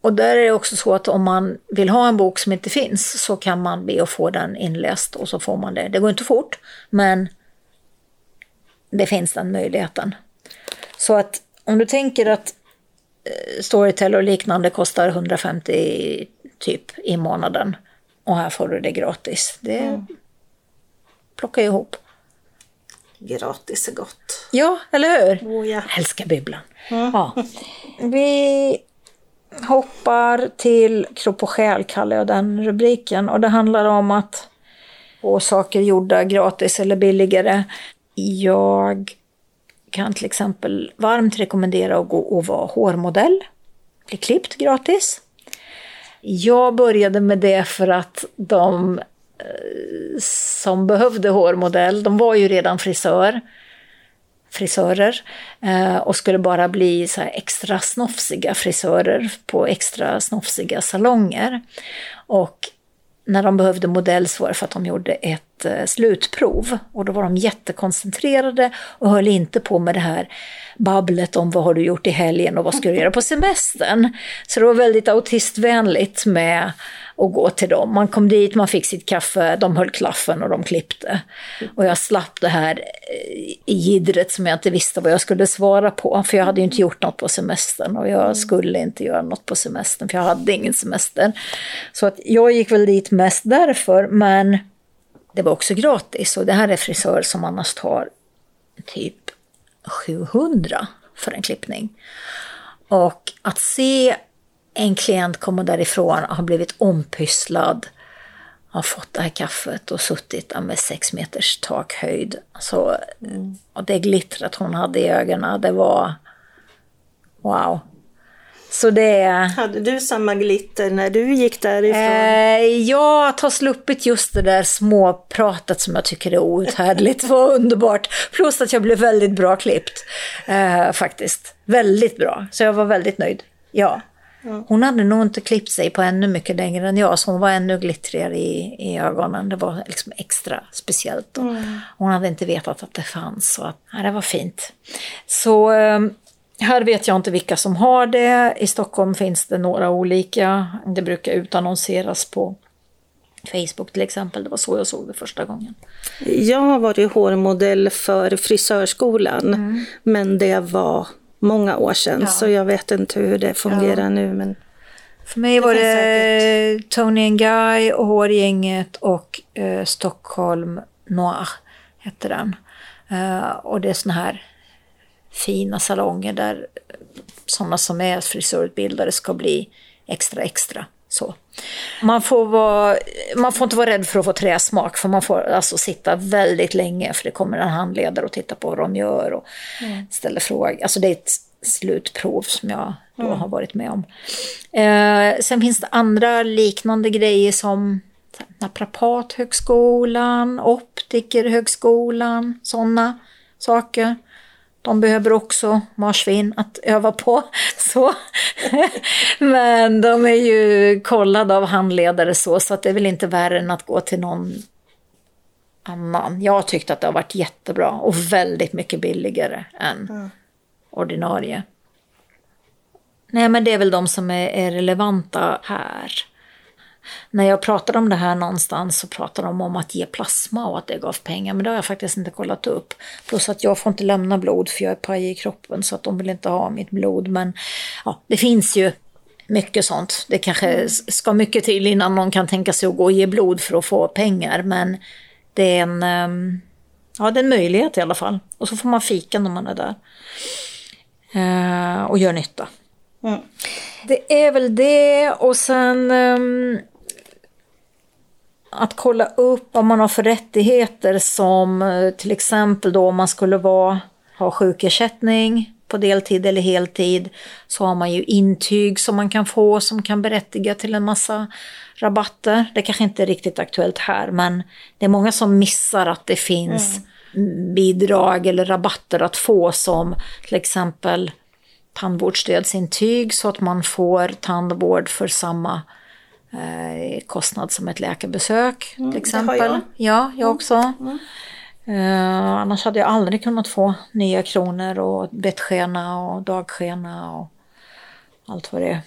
Och där är det också så att om man vill ha en bok som inte finns så kan man be att få den inläst och så får man det. Det går inte fort, men det finns den möjligheten. Så att om du tänker att eh, Storytel och liknande kostar 150 typ i månaden och här får du det gratis. Det plockar jag ihop. Gratis är gott. Ja, eller hur? Oh, ja. Jag älskar bibblan. Ja. Vi hoppar till Kropp och själ, kallar jag den rubriken. Och det handlar om att få saker gjorda gratis eller billigare. Jag kan till exempel varmt rekommendera att gå och vara hårmodell. Bli klippt gratis. Jag började med det för att de eh, som behövde hårmodell, de var ju redan frisör, frisörer eh, och skulle bara bli så extra snofsiga frisörer på extra snofsiga salonger. Och när de behövde modell så var det för att de gjorde ett eh, slutprov. Och då var de jättekoncentrerade och höll inte på med det här babblet om vad har du gjort i helgen och vad ska du göra på semestern. Så det var väldigt autistvänligt med att gå till dem. Man kom dit, man fick sitt kaffe, de höll klaffen och de klippte. Och jag slapp det här gidret som jag inte visste vad jag skulle svara på. För jag hade ju inte gjort något på semestern och jag skulle inte göra något på semestern för jag hade ingen semester. Så att jag gick väl dit mest därför, men det var också gratis. Och det här är frisör som annars tar typ 700 för en klippning. Och att se en klient komma därifrån och ha blivit ompysslad, har fått det här kaffet och suttit med sex meters takhöjd. Så, mm. och det glittret hon hade i ögonen, det var wow. Så det... Hade du samma glitter när du gick därifrån? Eh, ja, att ha sluppit just det där småpratet som jag tycker är outhärdligt var underbart. Plus att jag blev väldigt bra klippt. Eh, faktiskt. Väldigt bra. Så jag var väldigt nöjd. Ja. Hon hade nog inte klippt sig på ännu mycket längre än jag, så hon var ännu glittrigare i, i ögonen. Det var liksom extra speciellt. Mm. Hon hade inte vetat att det fanns. Så att, ja, det var fint. Så ehm, här vet jag inte vilka som har det. I Stockholm finns det några olika. Det brukar utannonseras på Facebook till exempel. Det var så jag såg det första gången. Jag har varit hårmodell för frisörskolan, mm. men det var många år sedan, ja. så jag vet inte hur det fungerar ja. nu. Men För mig var det Tony and Guy och Hårgänget och eh, Stockholm Noir, hette den. Uh, och det är såna här fina salonger där sådana som är frisörutbildade ska bli extra extra. Så. Man, får vara, man får inte vara rädd för att få träsmak, för man får alltså sitta väldigt länge, för det kommer en handledare och tittar på vad de gör och mm. ställer frågor. Alltså det är ett slutprov som jag då mm. har varit med om. Eh, sen finns det andra liknande grejer som Naprapathögskolan, Optikerhögskolan, sådana saker. De behöver också marsvin att öva på. Så. Men de är ju kollade av handledare så, så att det är väl inte värre än att gå till någon annan. Jag har tyckt att det har varit jättebra och väldigt mycket billigare än mm. ordinarie. Nej, men det är väl de som är, är relevanta här när jag pratade om det här någonstans så pratade de om att ge plasma och att det gav pengar. Men det har jag faktiskt inte kollat upp. Plus att jag får inte lämna blod för jag är paj i kroppen så att de vill inte ha mitt blod. Men ja, det finns ju mycket sånt. Det kanske ska mycket till innan någon kan tänka sig att gå och ge blod för att få pengar. Men det är en, ehm, ja, det är en möjlighet i alla fall. Och så får man fika när man är där. Eh, och gör nytta. Mm. Det är väl det och sen um, att kolla upp vad man har för rättigheter som eh, till exempel då om man skulle vara, ha sjukersättning på deltid eller heltid så har man ju intyg som man kan få som kan berättiga till en massa rabatter. Det kanske inte är riktigt aktuellt här men det är många som missar att det finns mm. bidrag eller rabatter att få som till exempel tandvårdsstödsintyg så att man får tandvård för samma eh, kostnad som ett läkarbesök mm, till exempel. Jag. Ja, jag också. Mm. Uh, annars hade jag aldrig kunnat få nya kronor och bettskena och dagskena och allt vad det är.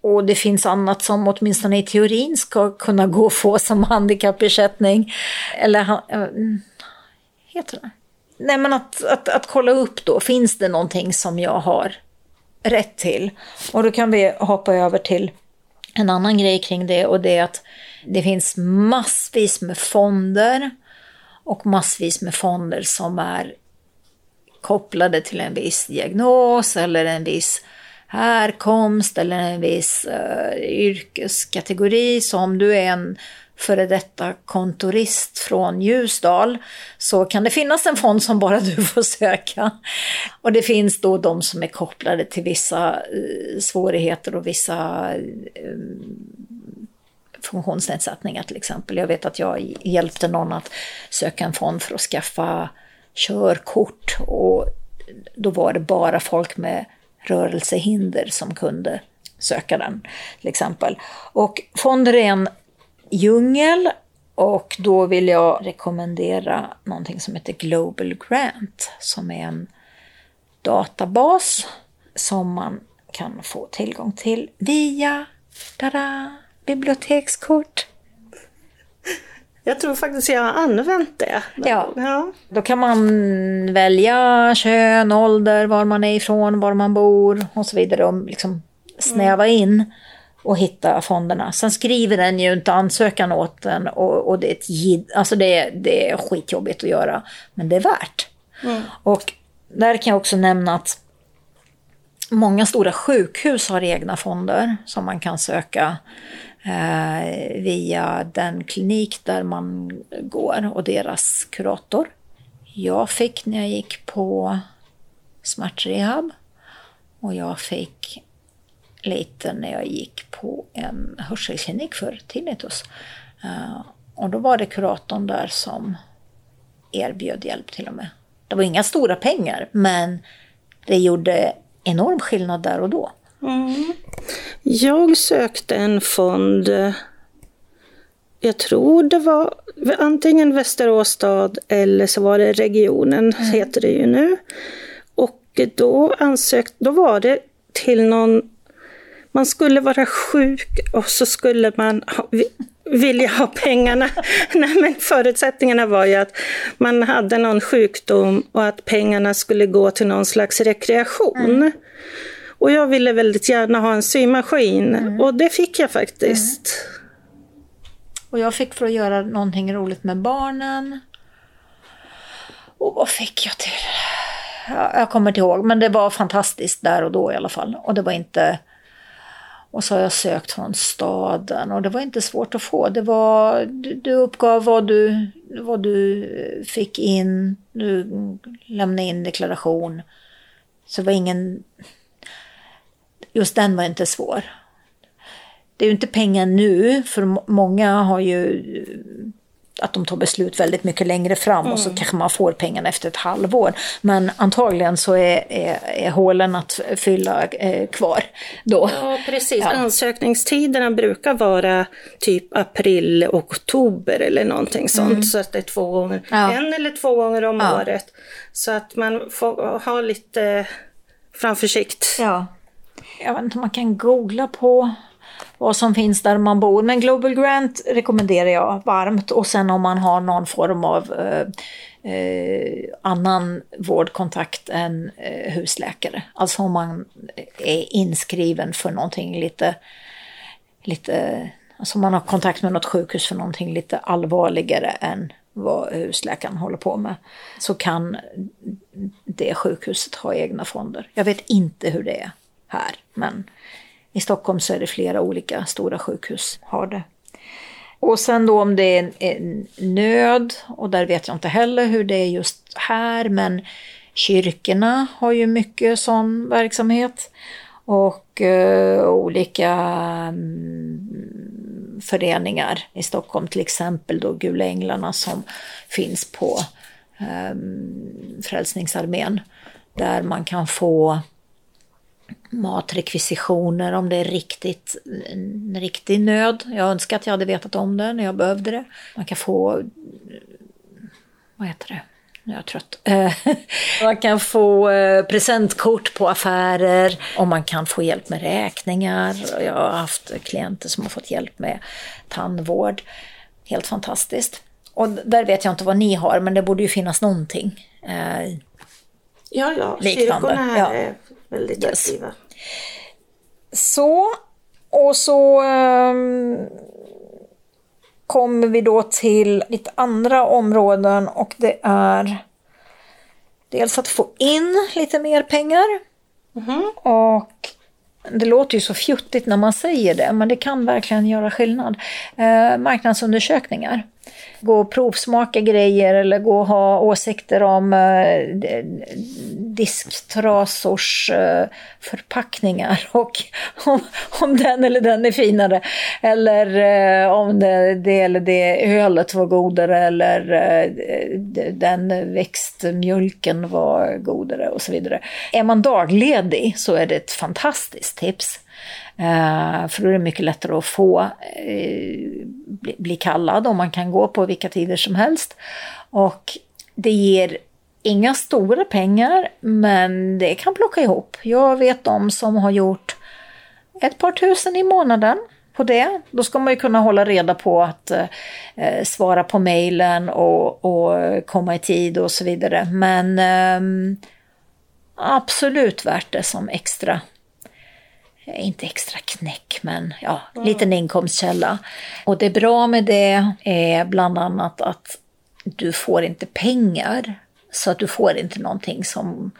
Och det finns annat som åtminstone i teorin ska kunna gå att få som handikappersättning. Eller uh, heter det? Nej men att, att, att kolla upp då, finns det någonting som jag har rätt till? Och då kan vi hoppa över till en annan grej kring det och det är att det finns massvis med fonder och massvis med fonder som är kopplade till en viss diagnos eller en viss härkomst eller en viss uh, yrkeskategori. Så om du är en före detta kontorist från Ljusdal så kan det finnas en fond som bara du får söka. Och det finns då de som är kopplade till vissa eh, svårigheter och vissa eh, funktionsnedsättningar till exempel. Jag vet att jag hjälpte någon att söka en fond för att skaffa körkort och då var det bara folk med rörelsehinder som kunde söka den till exempel. Och fonder är en djungel och då vill jag rekommendera någonting som heter Global Grant som är en databas som man kan få tillgång till via tada, bibliotekskort. Jag tror faktiskt jag har använt det. Ja. ja. Då kan man välja kön, ålder, var man är ifrån, var man bor och så vidare. Och liksom snäva in och hitta fonderna. Sen skriver den ju inte ansökan åt den och, och det, är ett, alltså det, det är skitjobbigt att göra. Men det är värt. Mm. Och där kan jag också nämna att många stora sjukhus har egna fonder som man kan söka eh, via den klinik där man går och deras kurator. Jag fick när jag gick på smärtrehab och jag fick lite när jag gick på en hörselklinik för tinnitus. Uh, och då var det kuratorn där som erbjöd hjälp till och med. Det var inga stora pengar, men det gjorde enorm skillnad där och då. Mm. Jag sökte en fond, jag tror det var antingen Västerås stad eller så var det regionen, mm. heter det ju nu. Och då ansökte, då var det till någon, man skulle vara sjuk och så skulle man ha, vilja ha pengarna. Nej, men förutsättningarna var ju att man hade någon sjukdom och att pengarna skulle gå till någon slags rekreation. Mm. Och jag ville väldigt gärna ha en symaskin mm. och det fick jag faktiskt. Mm. Och jag fick för att göra någonting roligt med barnen. Och vad fick jag till? Jag kommer inte ihåg, men det var fantastiskt där och då i alla fall. Och det var inte... Och så har jag sökt från staden och det var inte svårt att få. Det var, du, du uppgav vad du, vad du fick in, du lämnade in deklaration. Så det var ingen just den var inte svår. Det är ju inte pengar nu, för många har ju att de tar beslut väldigt mycket längre fram mm. och så mm. kanske man får pengarna efter ett halvår. Men antagligen så är, är, är hålen att fylla eh, kvar då. Ja, precis. Ja. Ansökningstiderna brukar vara typ april och oktober eller någonting sånt. Mm. Så att det är två gånger, ja. en eller två gånger om ja. året. Så att man får ha lite framförsikt. Ja jag vet inte om man kan googla på vad som finns där man bor. Men Global Grant rekommenderar jag varmt. Och sen om man har någon form av eh, eh, annan vårdkontakt än eh, husläkare. Alltså om man är inskriven för någonting lite, lite alltså om man har kontakt med något sjukhus för någonting lite allvarligare än vad husläkaren håller på med, så kan det sjukhuset ha egna fonder. Jag vet inte hur det är här. Men i Stockholm så är det flera olika stora sjukhus har det. Och sen då om det är en, nöd, och där vet jag inte heller hur det är just här, men kyrkorna har ju mycket sån verksamhet. Och eh, olika mm, föreningar i Stockholm, till exempel då Gula Änglarna som finns på eh, Frälsningsarmén. Där man kan få matrekvisitioner om det är riktigt, en riktig nöd. Jag önskar att jag hade vetat om det när jag behövde det. Man kan få, vad heter det? Nu är jag trött. man kan få eh, presentkort på affärer och man kan få hjälp med räkningar. Jag har haft klienter som har fått hjälp med tandvård. Helt fantastiskt. Och där vet jag inte vad ni har, men det borde ju finnas någonting. Eh, ja, ja, liknande. kyrkorna ja. är väldigt yes. aktiva. Så, och så um, kommer vi då till lite andra områden och det är dels att få in lite mer pengar. Mm. Och Det låter ju så fjuttigt när man säger det, men det kan verkligen göra skillnad. Eh, marknadsundersökningar. Gå och provsmaka grejer eller gå och ha åsikter om eh, disktrasors eh, förpackningar och om, om den eller den är finare. Eller eh, om det, det eller det ölet var godare eller eh, den växtmjölken var godare och så vidare. Är man dagledig så är det ett fantastiskt tips. Eh, för då är det mycket lättare att få eh, bli, bli, kallad och man kan gå på vilka tider som helst. Och det ger inga stora pengar, men det kan plocka ihop. Jag vet de som har gjort ett par tusen i månaden på det. Då ska man ju kunna hålla reda på att eh, svara på mejlen och, och, komma i tid och så vidare. Men eh, absolut värt det som extra inte extra knäck, men ja, mm. liten inkomstkälla. Och det bra med det är bland annat att du får inte pengar, så att du får inte någonting som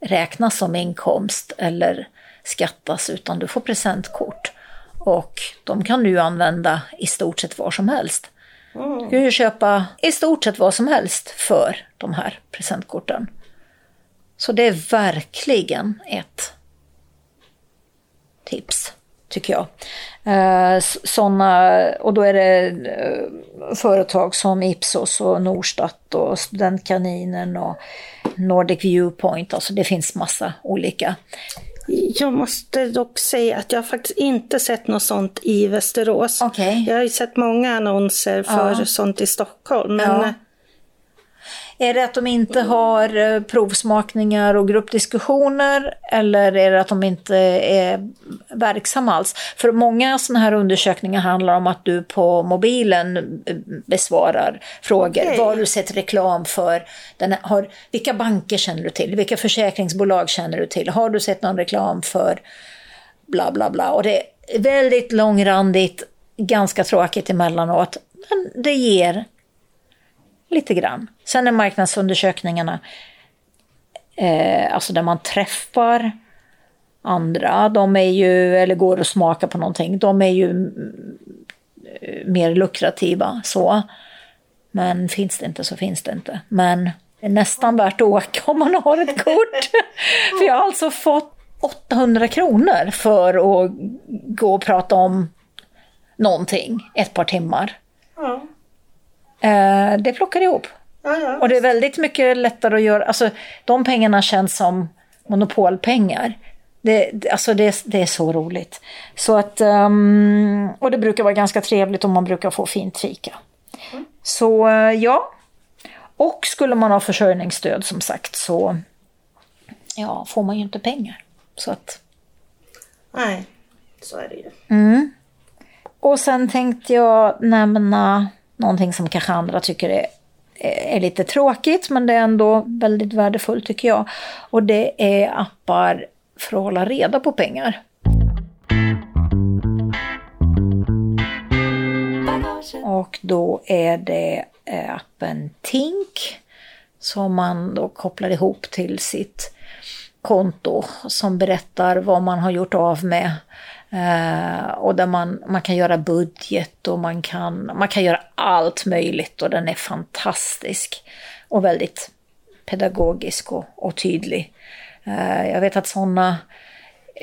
räknas som inkomst eller skattas, utan du får presentkort. Och de kan du använda i stort sett var som helst. Mm. Du kan ju köpa i stort sett vad som helst för de här presentkorten. Så det är verkligen ett tips, tycker jag. Eh, såna, och då är det eh, företag som Ipsos och Norstat och Studentkaninen och Nordic Viewpoint, alltså det finns massa olika. Jag måste dock säga att jag faktiskt inte sett något sånt i Västerås. Okay. Jag har ju sett många annonser för ja. sånt i Stockholm. Men ja. Är det att de inte har eh, provsmakningar och gruppdiskussioner eller är det att de inte är verksamma alls? För många sådana här undersökningar handlar om att du på mobilen eh, besvarar frågor. Okay. Vad har du sett reklam för? Den har, vilka banker känner du till? Vilka försäkringsbolag känner du till? Har du sett någon reklam för bla bla bla? Och det är väldigt långrandigt, ganska tråkigt emellanåt. Men det ger lite grann. Sen är marknadsundersökningarna, eh, alltså där man träffar andra, de är ju, eller går och smakar på någonting, de är ju mm, mer lukrativa så. Men finns det inte så finns det inte. Men det är nästan värt att åka om man har ett kort. för jag har alltså fått 800 kronor för att gå och prata om någonting ett par timmar. Ja. Eh, det plockar ihop. Ja, ja. Och det är väldigt mycket lättare att göra, alltså de pengarna känns som monopolpengar. Det, alltså det, det är så roligt. Så att, um, och det brukar vara ganska trevligt och man brukar få fint fika. Mm. Så uh, ja. Och skulle man ha försörjningsstöd som sagt så ja, får man ju inte pengar. Så att... Nej, så är det ju. Mm. Och sen tänkte jag nämna Någonting som kanske andra tycker är, är lite tråkigt men det är ändå väldigt värdefullt tycker jag. Och det är appar för att hålla reda på pengar. Och då är det eh, appen Tink som man då kopplar ihop till sitt konto som berättar vad man har gjort av med Eh, och där man, man kan göra budget och man kan, man kan göra allt möjligt och den är fantastisk. Och väldigt pedagogisk och, och tydlig. Uh, jag vet att sådana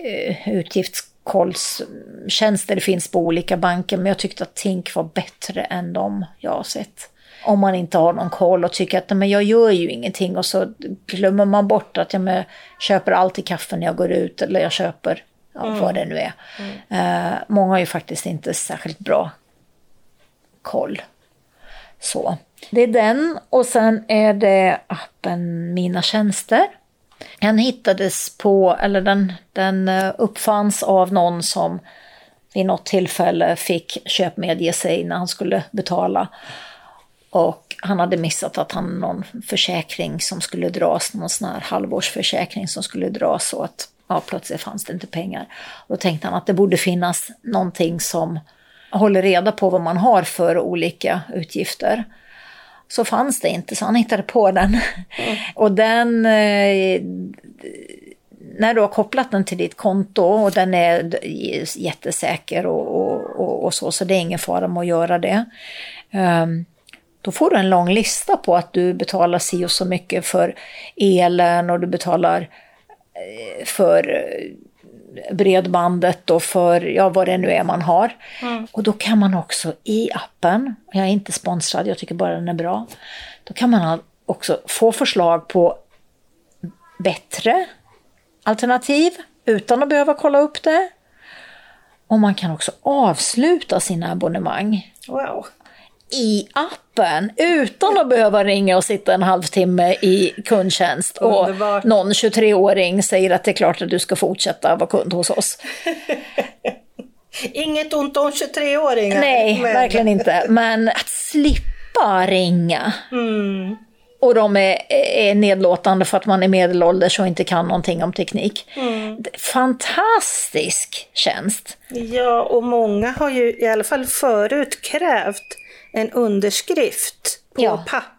uh, eh, utgiftskollstjänster finns på olika banker men jag tyckte att Tink var bättre än de jag har sett. Om man inte har någon koll och tycker att men jag gör ju ingenting och så glömmer man bort att jag köper alltid kaffe när jag går ut eller jag köper mm. vad det nu är. Mm. Eh, många har ju faktiskt inte särskilt bra koll. Så. Det är den och sen är det appen Mina tjänster. Den hittades på, eller den, den eh, uppfanns av någon som vid något tillfälle fick köpmedge sig när han skulle betala. Och han hade missat att han någon försäkring som skulle dras, någon sån här halvårsförsäkring som skulle dras så att ja, plötsligt fanns det inte pengar. Då tänkte han att det borde finnas någonting som håller reda på vad man har för olika utgifter. Så fanns det inte, så han hittade på den. Mm. Och den, eh, när du har kopplat den till ditt konto och den är jättesäker och, och, och, och så, så det är ingen fara med att göra det. Um, då får du en lång lista på att du betalar si och så mycket för elen och du betalar för eh, bredbandet och för ja, vad det nu är man har. Mm. Och då kan man också i appen, jag är inte sponsrad, jag tycker bara den är bra, då kan man också få förslag på bättre alternativ utan att behöva kolla upp det. Och man kan också avsluta sina abonnemang. Wow i appen utan att behöva ringa och sitta en halvtimme i kundtjänst. Underbart. Och någon 23-åring säger att det är klart att du ska fortsätta vara kund hos oss. Inget ont om 23-åringar. Nej, men... verkligen inte. Men att slippa ringa. Mm. Och de är, är nedlåtande för att man är medelålders och inte kan någonting om teknik. Mm. Fantastisk tjänst! Ja, och många har ju i alla fall förut krävt en underskrift på ja. papper.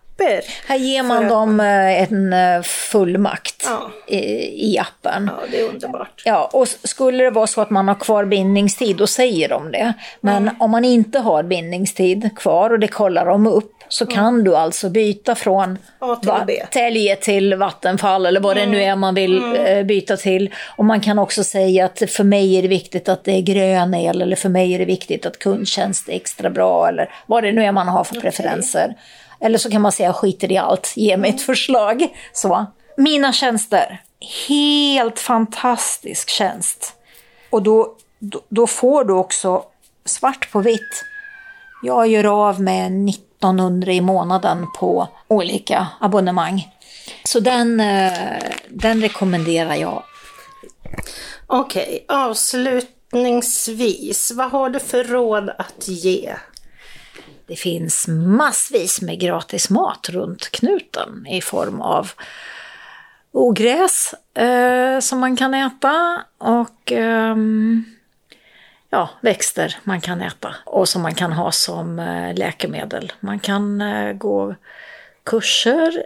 Här ger man dem eh, en eh, fullmakt ja. i, i appen. Ja, det är underbart. Ja, och skulle det vara så att man har kvar bindningstid, då säger de det. Men mm. om man inte har bindningstid kvar och det kollar de upp, så mm. kan du alltså byta från Tälje till Vattenfall eller vad mm. det nu är man vill mm. Eh, byta till. Och man kan också säga att för mig är det viktigt att det är grön el eller för mig är det viktigt att kundtjänst är extra bra eller vad det nu är man har för okay. preferenser. Eller så kan man säga skiter i allt, ge mig ett förslag. Så. Mina tjänster, helt fantastisk tjänst. Och då, då, då får du också svart på vitt. Jag gör av med 90 1900 i månaden på olika abonnemang. Så den, eh, den rekommenderar jag. Okej, okay, avslutningsvis, vad har du för råd att ge? Det finns massvis med gratis mat runt knuten i form av ogräs eh, som man kan äta och eh, ja, växter man kan äta och som man kan ha som eh, läkemedel. Man kan eh, gå kurser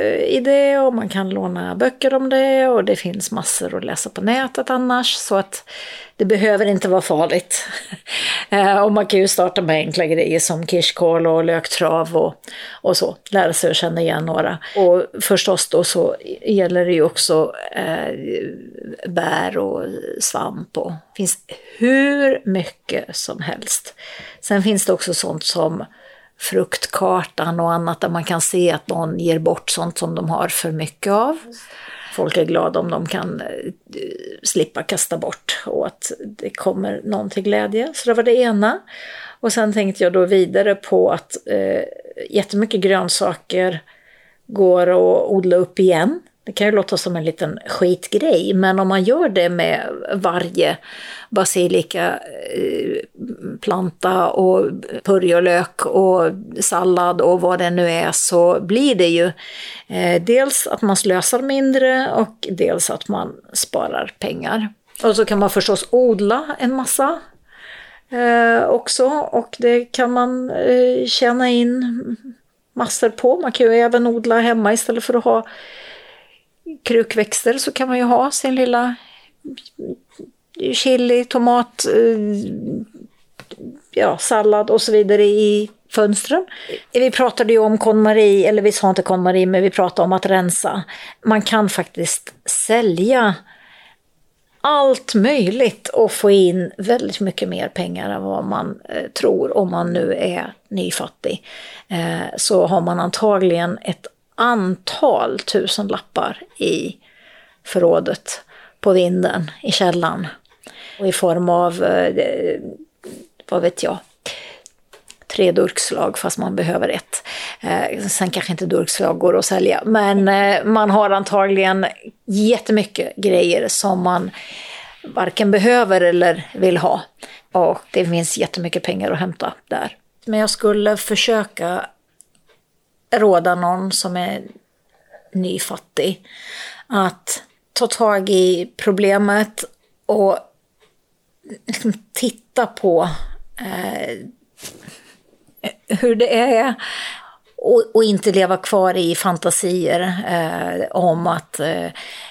Eh, i det och man kan låna böcker om det och det finns massor att läsa på nätet annars så att det behöver inte vara farligt. Eh, och man kan ju starta med enkla grejer som kirskål och löktrav och, och så, lära sig att känna igen några. Och förstås då så gäller det ju också eh, bär och svamp och det finns hur mycket som helst. Sen finns det också sånt som fruktkartan och annat där man kan se att någon ger bort sånt som de har för mycket av. Folk är glada om de kan eh, slippa kasta bort och att det kommer någon till glädje. Så det var det ena. Och sen tänkte jag då vidare på att eh, jättemycket grönsaker går att odla upp igen. Det kan ju låta som en liten skitgrej, men om man gör det med varje basilika, eh, planta och purjolök och sallad och vad det nu är så blir det ju eh, dels att man slösar mindre och dels att man sparar pengar. Och så kan man förstås odla en massa eh, också och det kan man eh, tjäna in massor på. Man kan ju även odla hemma istället för att ha krukväxter så kan man ju ha sin lilla chili, tomat, eh, ja, sallad och så vidare i fönstren. Vi pratade ju om KonMari, eller vi sa inte KonMari, men vi pratade om att rensa. Man kan faktiskt sälja allt möjligt och få in väldigt mycket mer pengar än vad man eh, tror om man nu är nyfattig. Eh, så har man antagligen ett antal tusen lappar i förrådet på vinden i källan. Och i form av, eh, vad vet jag, tre durkslag fast man behöver ett. Eh, sen kanske inte durkslag går att sälja, men eh, man har antagligen jättemycket grejer som man varken behöver eller vill ha. Och det finns jättemycket pengar att hämta där. Men jag skulle försöka råda någon som är nyfattig att ta tag i problemet och liksom titta på eh, hur det är och, och, inte leva kvar i fantasier eh, om att eh,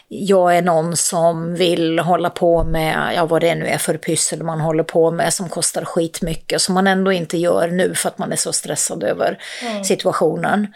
jag är någon som vill hålla på med, ja vad det nu är för pyssel man håller på med som kostar skitmycket, som man ändå inte gör nu för att man är så stressad över mm. situationen.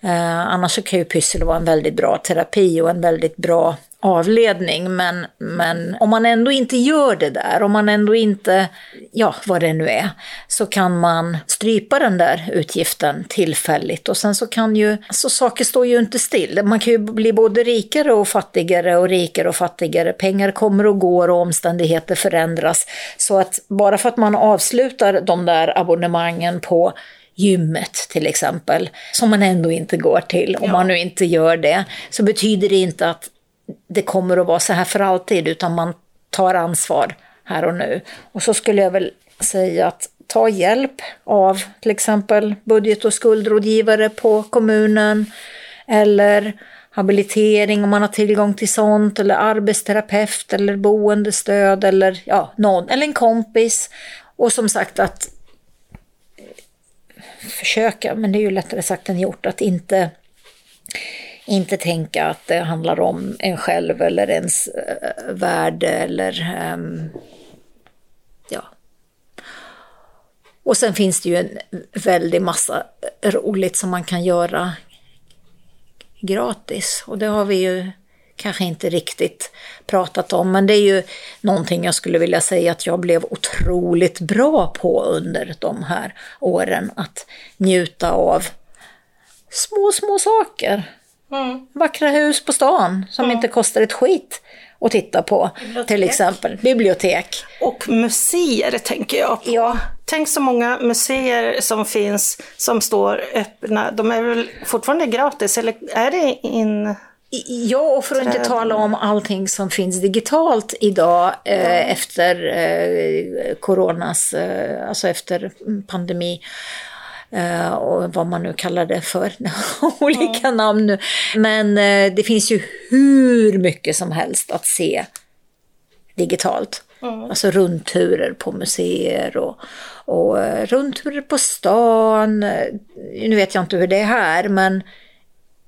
Eh, annars kan ju pyssel vara en väldigt bra terapi och en väldigt bra avledning. Men, men om man ändå inte gör det där, om man ändå inte, ja vad det nu är, så kan man strypa den där utgiften tillfälligt. Och sen så kan ju, alltså saker står ju inte still. Man kan ju bli både rikare och fattigare och rikare och fattigare. Pengar kommer och går och omständigheter förändras. Så att bara för att man avslutar de där abonnemangen på gymmet till exempel, som man ändå inte går till, om ja. man nu inte gör det, så betyder det inte att det kommer att vara så här för alltid, utan man tar ansvar här och nu. Och så skulle jag väl säga att ta hjälp av till exempel budget och skuldrådgivare på kommunen, eller habilitering om man har tillgång till sånt, eller arbetsterapeut eller boendestöd eller ja, någon, eller en kompis. Och som sagt att försöka, men det är ju lättare sagt än gjort, att inte, inte tänka att det handlar om en själv eller ens äh, värde eller ähm, ja. Och sen finns det ju en väldig massa roligt som man kan göra gratis och det har vi ju kanske inte riktigt pratat om, men det är ju någonting jag skulle vilja säga att jag blev otroligt bra på under de här åren, att njuta av små, små saker. Mm. Vackra hus på stan som mm. inte kostar ett skit att titta på, Bibliotek. till exempel. Bibliotek. Och museer tänker jag på. Ja. Tänk så många museer som finns som står öppna. De är väl fortfarande gratis, eller är det in Ja, och för att inte tala om allting som finns digitalt idag eh, efter eh, coronas, eh, alltså efter pandemi. Uh, och vad man nu kallar det för, olika mm. namn nu. Men uh, det finns ju hur mycket som helst att se digitalt. Mm. Alltså rundturer på museer och, och uh, rundturer på stan. Nu vet jag inte hur det är här, men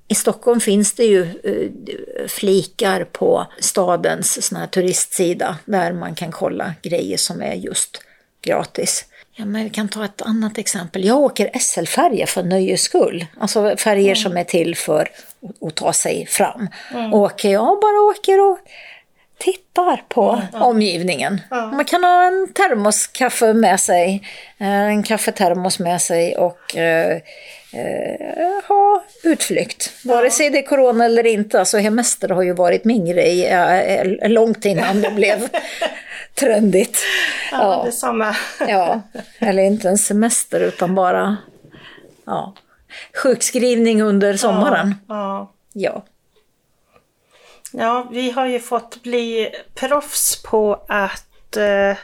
i Stockholm finns det ju eh, flikar på stadens här turistsida där man kan kolla grejer som är just gratis. Ja, men vi kan ta ett annat exempel. Jag åker SL-färja för nöjes skull. Alltså färger mm. som är till för att ta sig fram. Mm. Åker jag bara åker och tittar på mm, omgivningen. Mm. Man kan ha en termoskaffe med sig, eh, en kaffetermos med sig och eh, eh, ha utflykt. Vare sig det är corona eller inte, alltså hemester har ju varit min grej eh, långt innan det blev trendigt. Ja, ja. detsamma. ja, eller inte en semester utan bara ja, sjukskrivning under sommaren. Ja. ja. Ja, vi har ju fått bli proffs på att eh,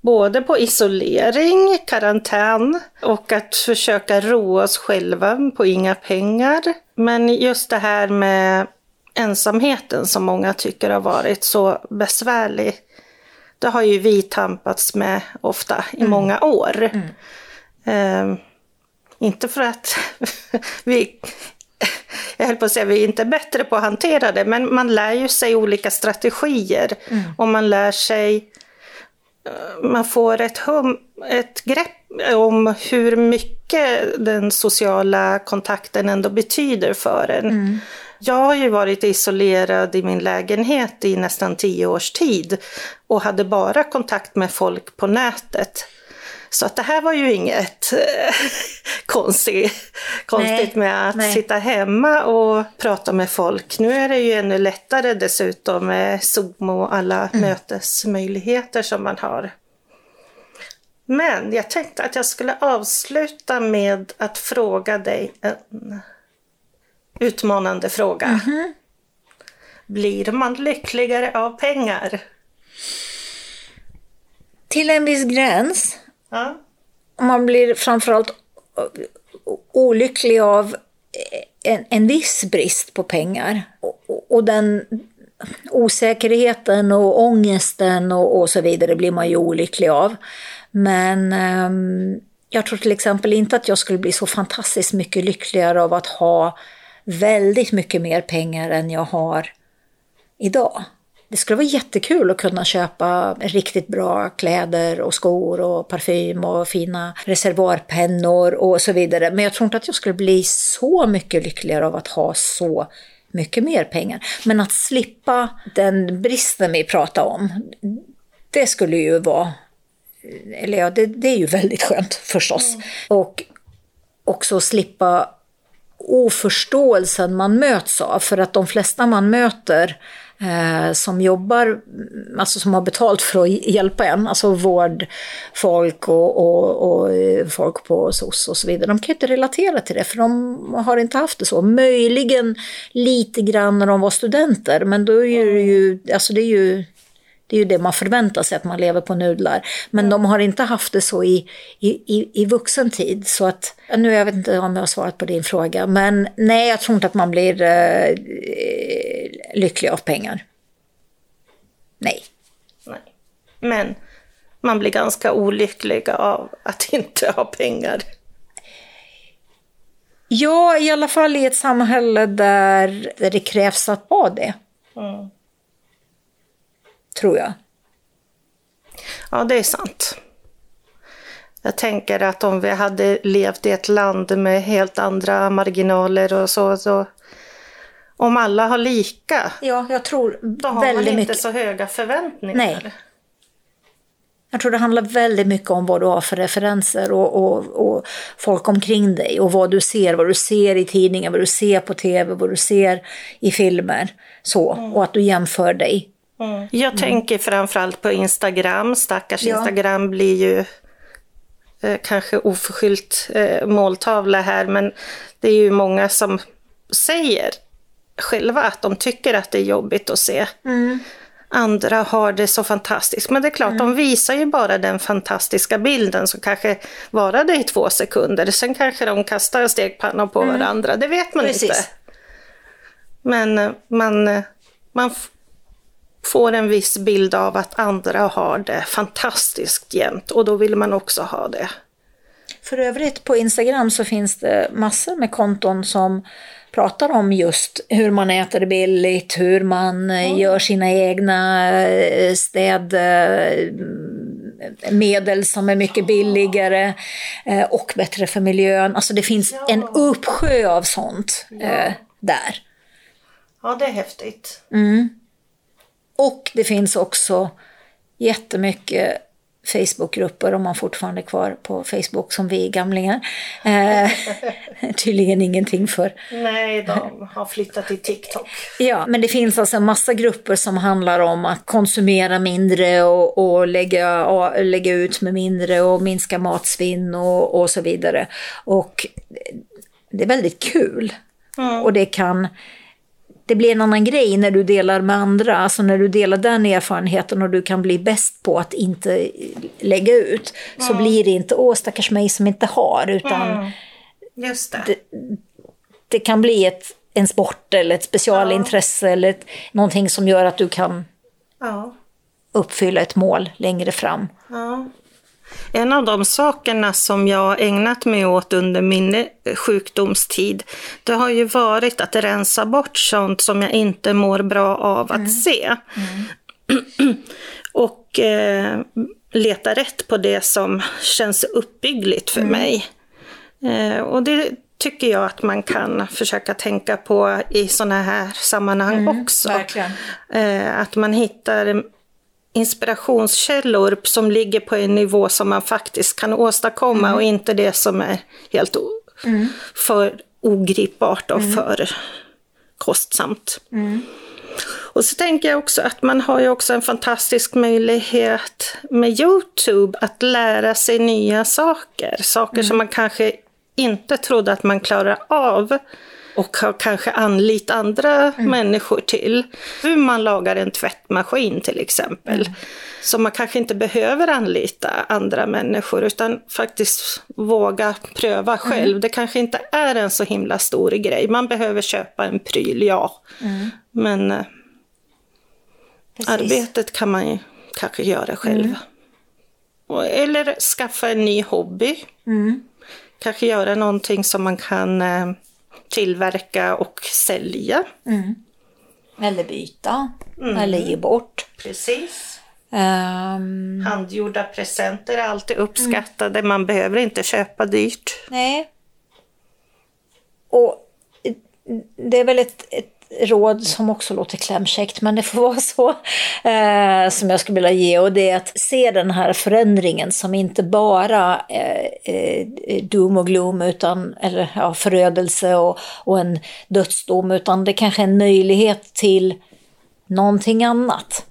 både på isolering, karantän och att försöka roa oss själva på inga pengar. Men just det här med ensamheten som många tycker har varit så besvärlig. Det har ju vi tampats med ofta i mm. många år. Mm. Eh, inte för att vi jag höll på att säga vi är inte bättre på att hantera det, men man lär ju sig olika strategier. Mm. Och man lär sig, eh, man får ett, hum, ett grepp om hur mycket den sociala kontakten ändå betyder för en. Mm. Jag har ju varit isolerad i min lägenhet i nästan tio års tid och hade bara kontakt med folk på nätet. Så att det här var ju inget eh, konstigt, konstigt med att nej. sitta hemma och prata med folk. Nu är det ju ännu lättare dessutom med Zoom och alla mm. mötesmöjligheter som man har. Men jag tänkte att jag skulle avsluta med att fråga dig en utmanande fråga. Mm -hmm. Blir man lyckligare av pengar? Till en viss gräns. Ja. Man blir framförallt olycklig av en, en viss brist på pengar. Och, och den osäkerheten och ångesten och, och, så vidare blir man ju olycklig av. Men um, jag tror till exempel inte att jag skulle bli så fantastiskt mycket lyckligare av att ha väldigt mycket mer pengar än jag har idag. Det skulle vara jättekul att kunna köpa riktigt bra kläder och skor och parfym och fina reservoarpennor och så vidare. Men jag tror inte att jag skulle bli så mycket lyckligare av att ha så mycket mer pengar. Men att slippa den bristen vi pratar om, det skulle ju vara eller ja, det, det, är ju väldigt skönt förstås. Mm. Och också slippa oförståelsen man möts av. För att de flesta man möter eh, som jobbar, alltså som har betalt för att hjälpa en, alltså vårdfolk och, och, och eh, folk på SOS och så vidare, de kan inte relatera till det för de har inte haft det så. Möjligen lite grann när de var studenter, men då är det ju, alltså det är ju det är ju det man förväntar sig, att man lever på nudlar. Men mm. de har inte haft det så i, i, i vuxen tid. Så att, nu jag vet inte om jag har svarat på din fråga, men nej, jag tror inte att man blir eh, lycklig av pengar. Nej. nej. Men man blir ganska olycklig av att inte ha pengar. Ja, i alla fall i ett samhälle där, där det krävs att ha det. Mm tror jag. Ja, det är sant. Jag tänker att om vi hade levt i ett land med helt andra marginaler och så, så om alla har lika, ja, jag tror då har man inte mycket. så höga förväntningar. Nej. Jag tror det handlar väldigt mycket om vad du har för referenser och, och, och, folk omkring dig och vad du ser, vad du ser i tidningen, vad du ser på tv, vad du ser i filmer. Så, mm. och att du jämför dig Mm. Jag tänker framförallt på Instagram. Stackars ja. Instagram blir ju eh, kanske oförskyllt eh, måltavla här, men det är ju många som säger själva att de tycker att det är jobbigt att se. Mm. Andra har det så fantastiskt. Men det är klart, mm. de visar ju bara den fantastiska bilden som kanske varade i två sekunder. Sen kanske de kastar stekpanna på mm. varandra. Det vet man Precis. inte. Men eh, man, eh, man får en viss bild av att andra har det fantastiskt jämt och då vill man också ha det. För övrigt på Instagram så finns det massor med konton som pratar om just hur man äter billigt, hur man mm. gör sina egna eh, städmedel som är mycket billigare och bättre för miljön. Alltså det finns ja. en uppsjö av sånt ja. där. Ja, det är häftigt. Mm. Och det finns också jättemycket Facebookgrupper, om man fortfarande är kvar på Facebook som vi gamlingar. Eh, tydligen ingenting för... Nej, de har flyttat till TikTok. Ja, men det finns alltså en massa grupper som handlar om att konsumera mindre och, och lägga, och lägga ut med mindre och minska matsvinn och, och så vidare. Och det är väldigt kul. Mm. Och det kan det blir en annan grej när du delar med andra, alltså när du delar den erfarenheten och du kan bli bäst på att inte lägga ut. Mm. Så blir det inte, åh stackars mig som inte har, utan mm. Det. det. Det, kan bli ett, en sport eller ett specialintresse ja. eller ett, någonting som gör att du kan ja. uppfylla ett mål längre fram. Ja. En av de sakerna som jag ägnat mig åt under min sjukdomstid, det har ju varit att rensa bort sånt som jag inte mår bra av att mm. se. Mm. och eh, leta rätt på det som känns uppbyggligt för mm. mig. Eh, och det tycker jag att man kan försöka tänka på i sådana här sammanhang mm, också. Eh, att man hittar inspirationskällor som ligger på en nivå som man faktiskt kan åstadkomma mm. och inte det som är helt mm. för ogripbart och mm. för kostsamt. Mm. Och så tänker jag också att man har ju också en fantastisk möjlighet med Youtube att lära sig nya saker. Saker mm. som man kanske inte trodde att man klarar av och har kanske anlitat andra mm. människor till. Hur man lagar en tvättmaskin till exempel. Mm. Så man kanske inte behöver anlita andra människor utan faktiskt våga pröva mm. själv. Mm. Det kanske inte är en så himla stor grej. Man behöver köpa en pryl, ja. Mm. Men eh, arbetet kan man ju kanske göra själv. Mm. Eller skaffa en ny hobby. Kanske göra någonting som man kan eh, tillverka och sälja. Eller byta. Eller ge bort. Precis. Ehm, Handgjorda presenter är alltid uppskattade. Man behöver inte köpa dyrt. nej. Och det är väl ett, ett råd som också låter klämkäckt, men det får vara så. Eh, som jag skulle vilja ge. Och det är att se den här förändringen som inte bara eh, eh, doom och gloom, utan, eller ja, förödelse och, och en dödsdom, utan det kanske är en möjlighet till någonting annat.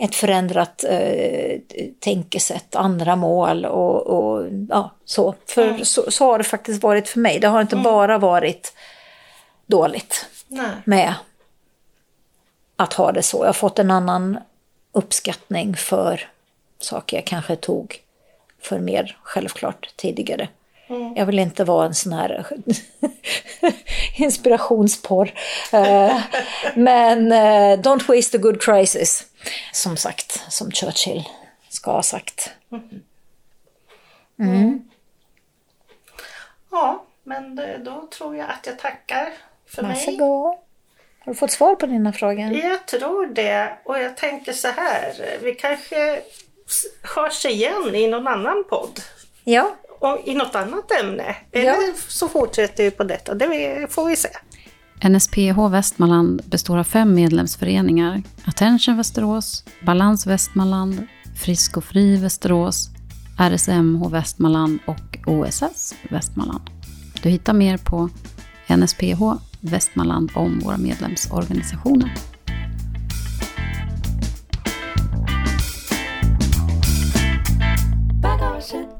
Ett förändrat eh, tänkesätt, andra mål och, och ja, så. För så, så har det faktiskt varit för mig. Det har inte bara varit dåligt Nej. med att ha det så. Jag har fått en annan uppskattning för saker jag kanske tog för mer självklart tidigare. Jag vill inte vara en sån här inspirationsporr. Eh, Men eh, don't waste a good crisis. Som sagt, som Churchill ska ha sagt. Ja, men då tror jag att jag tackar för mig. Varsågod. Har du fått svar på dina frågor? Jag tror det. Och jag tänker så här. Vi kanske hörs igen i någon annan podd. Ja, Och i något annat ämne. Eller så fortsätter vi på detta. Det får vi se. NSPH Västmanland består av fem medlemsföreningar. Attention Västerås, Balans Västmanland, Frisk och Fri Västerås, RSMH Västmanland och OSS Västmanland. Du hittar mer på NSPH Västmanland om våra medlemsorganisationer. bagaget.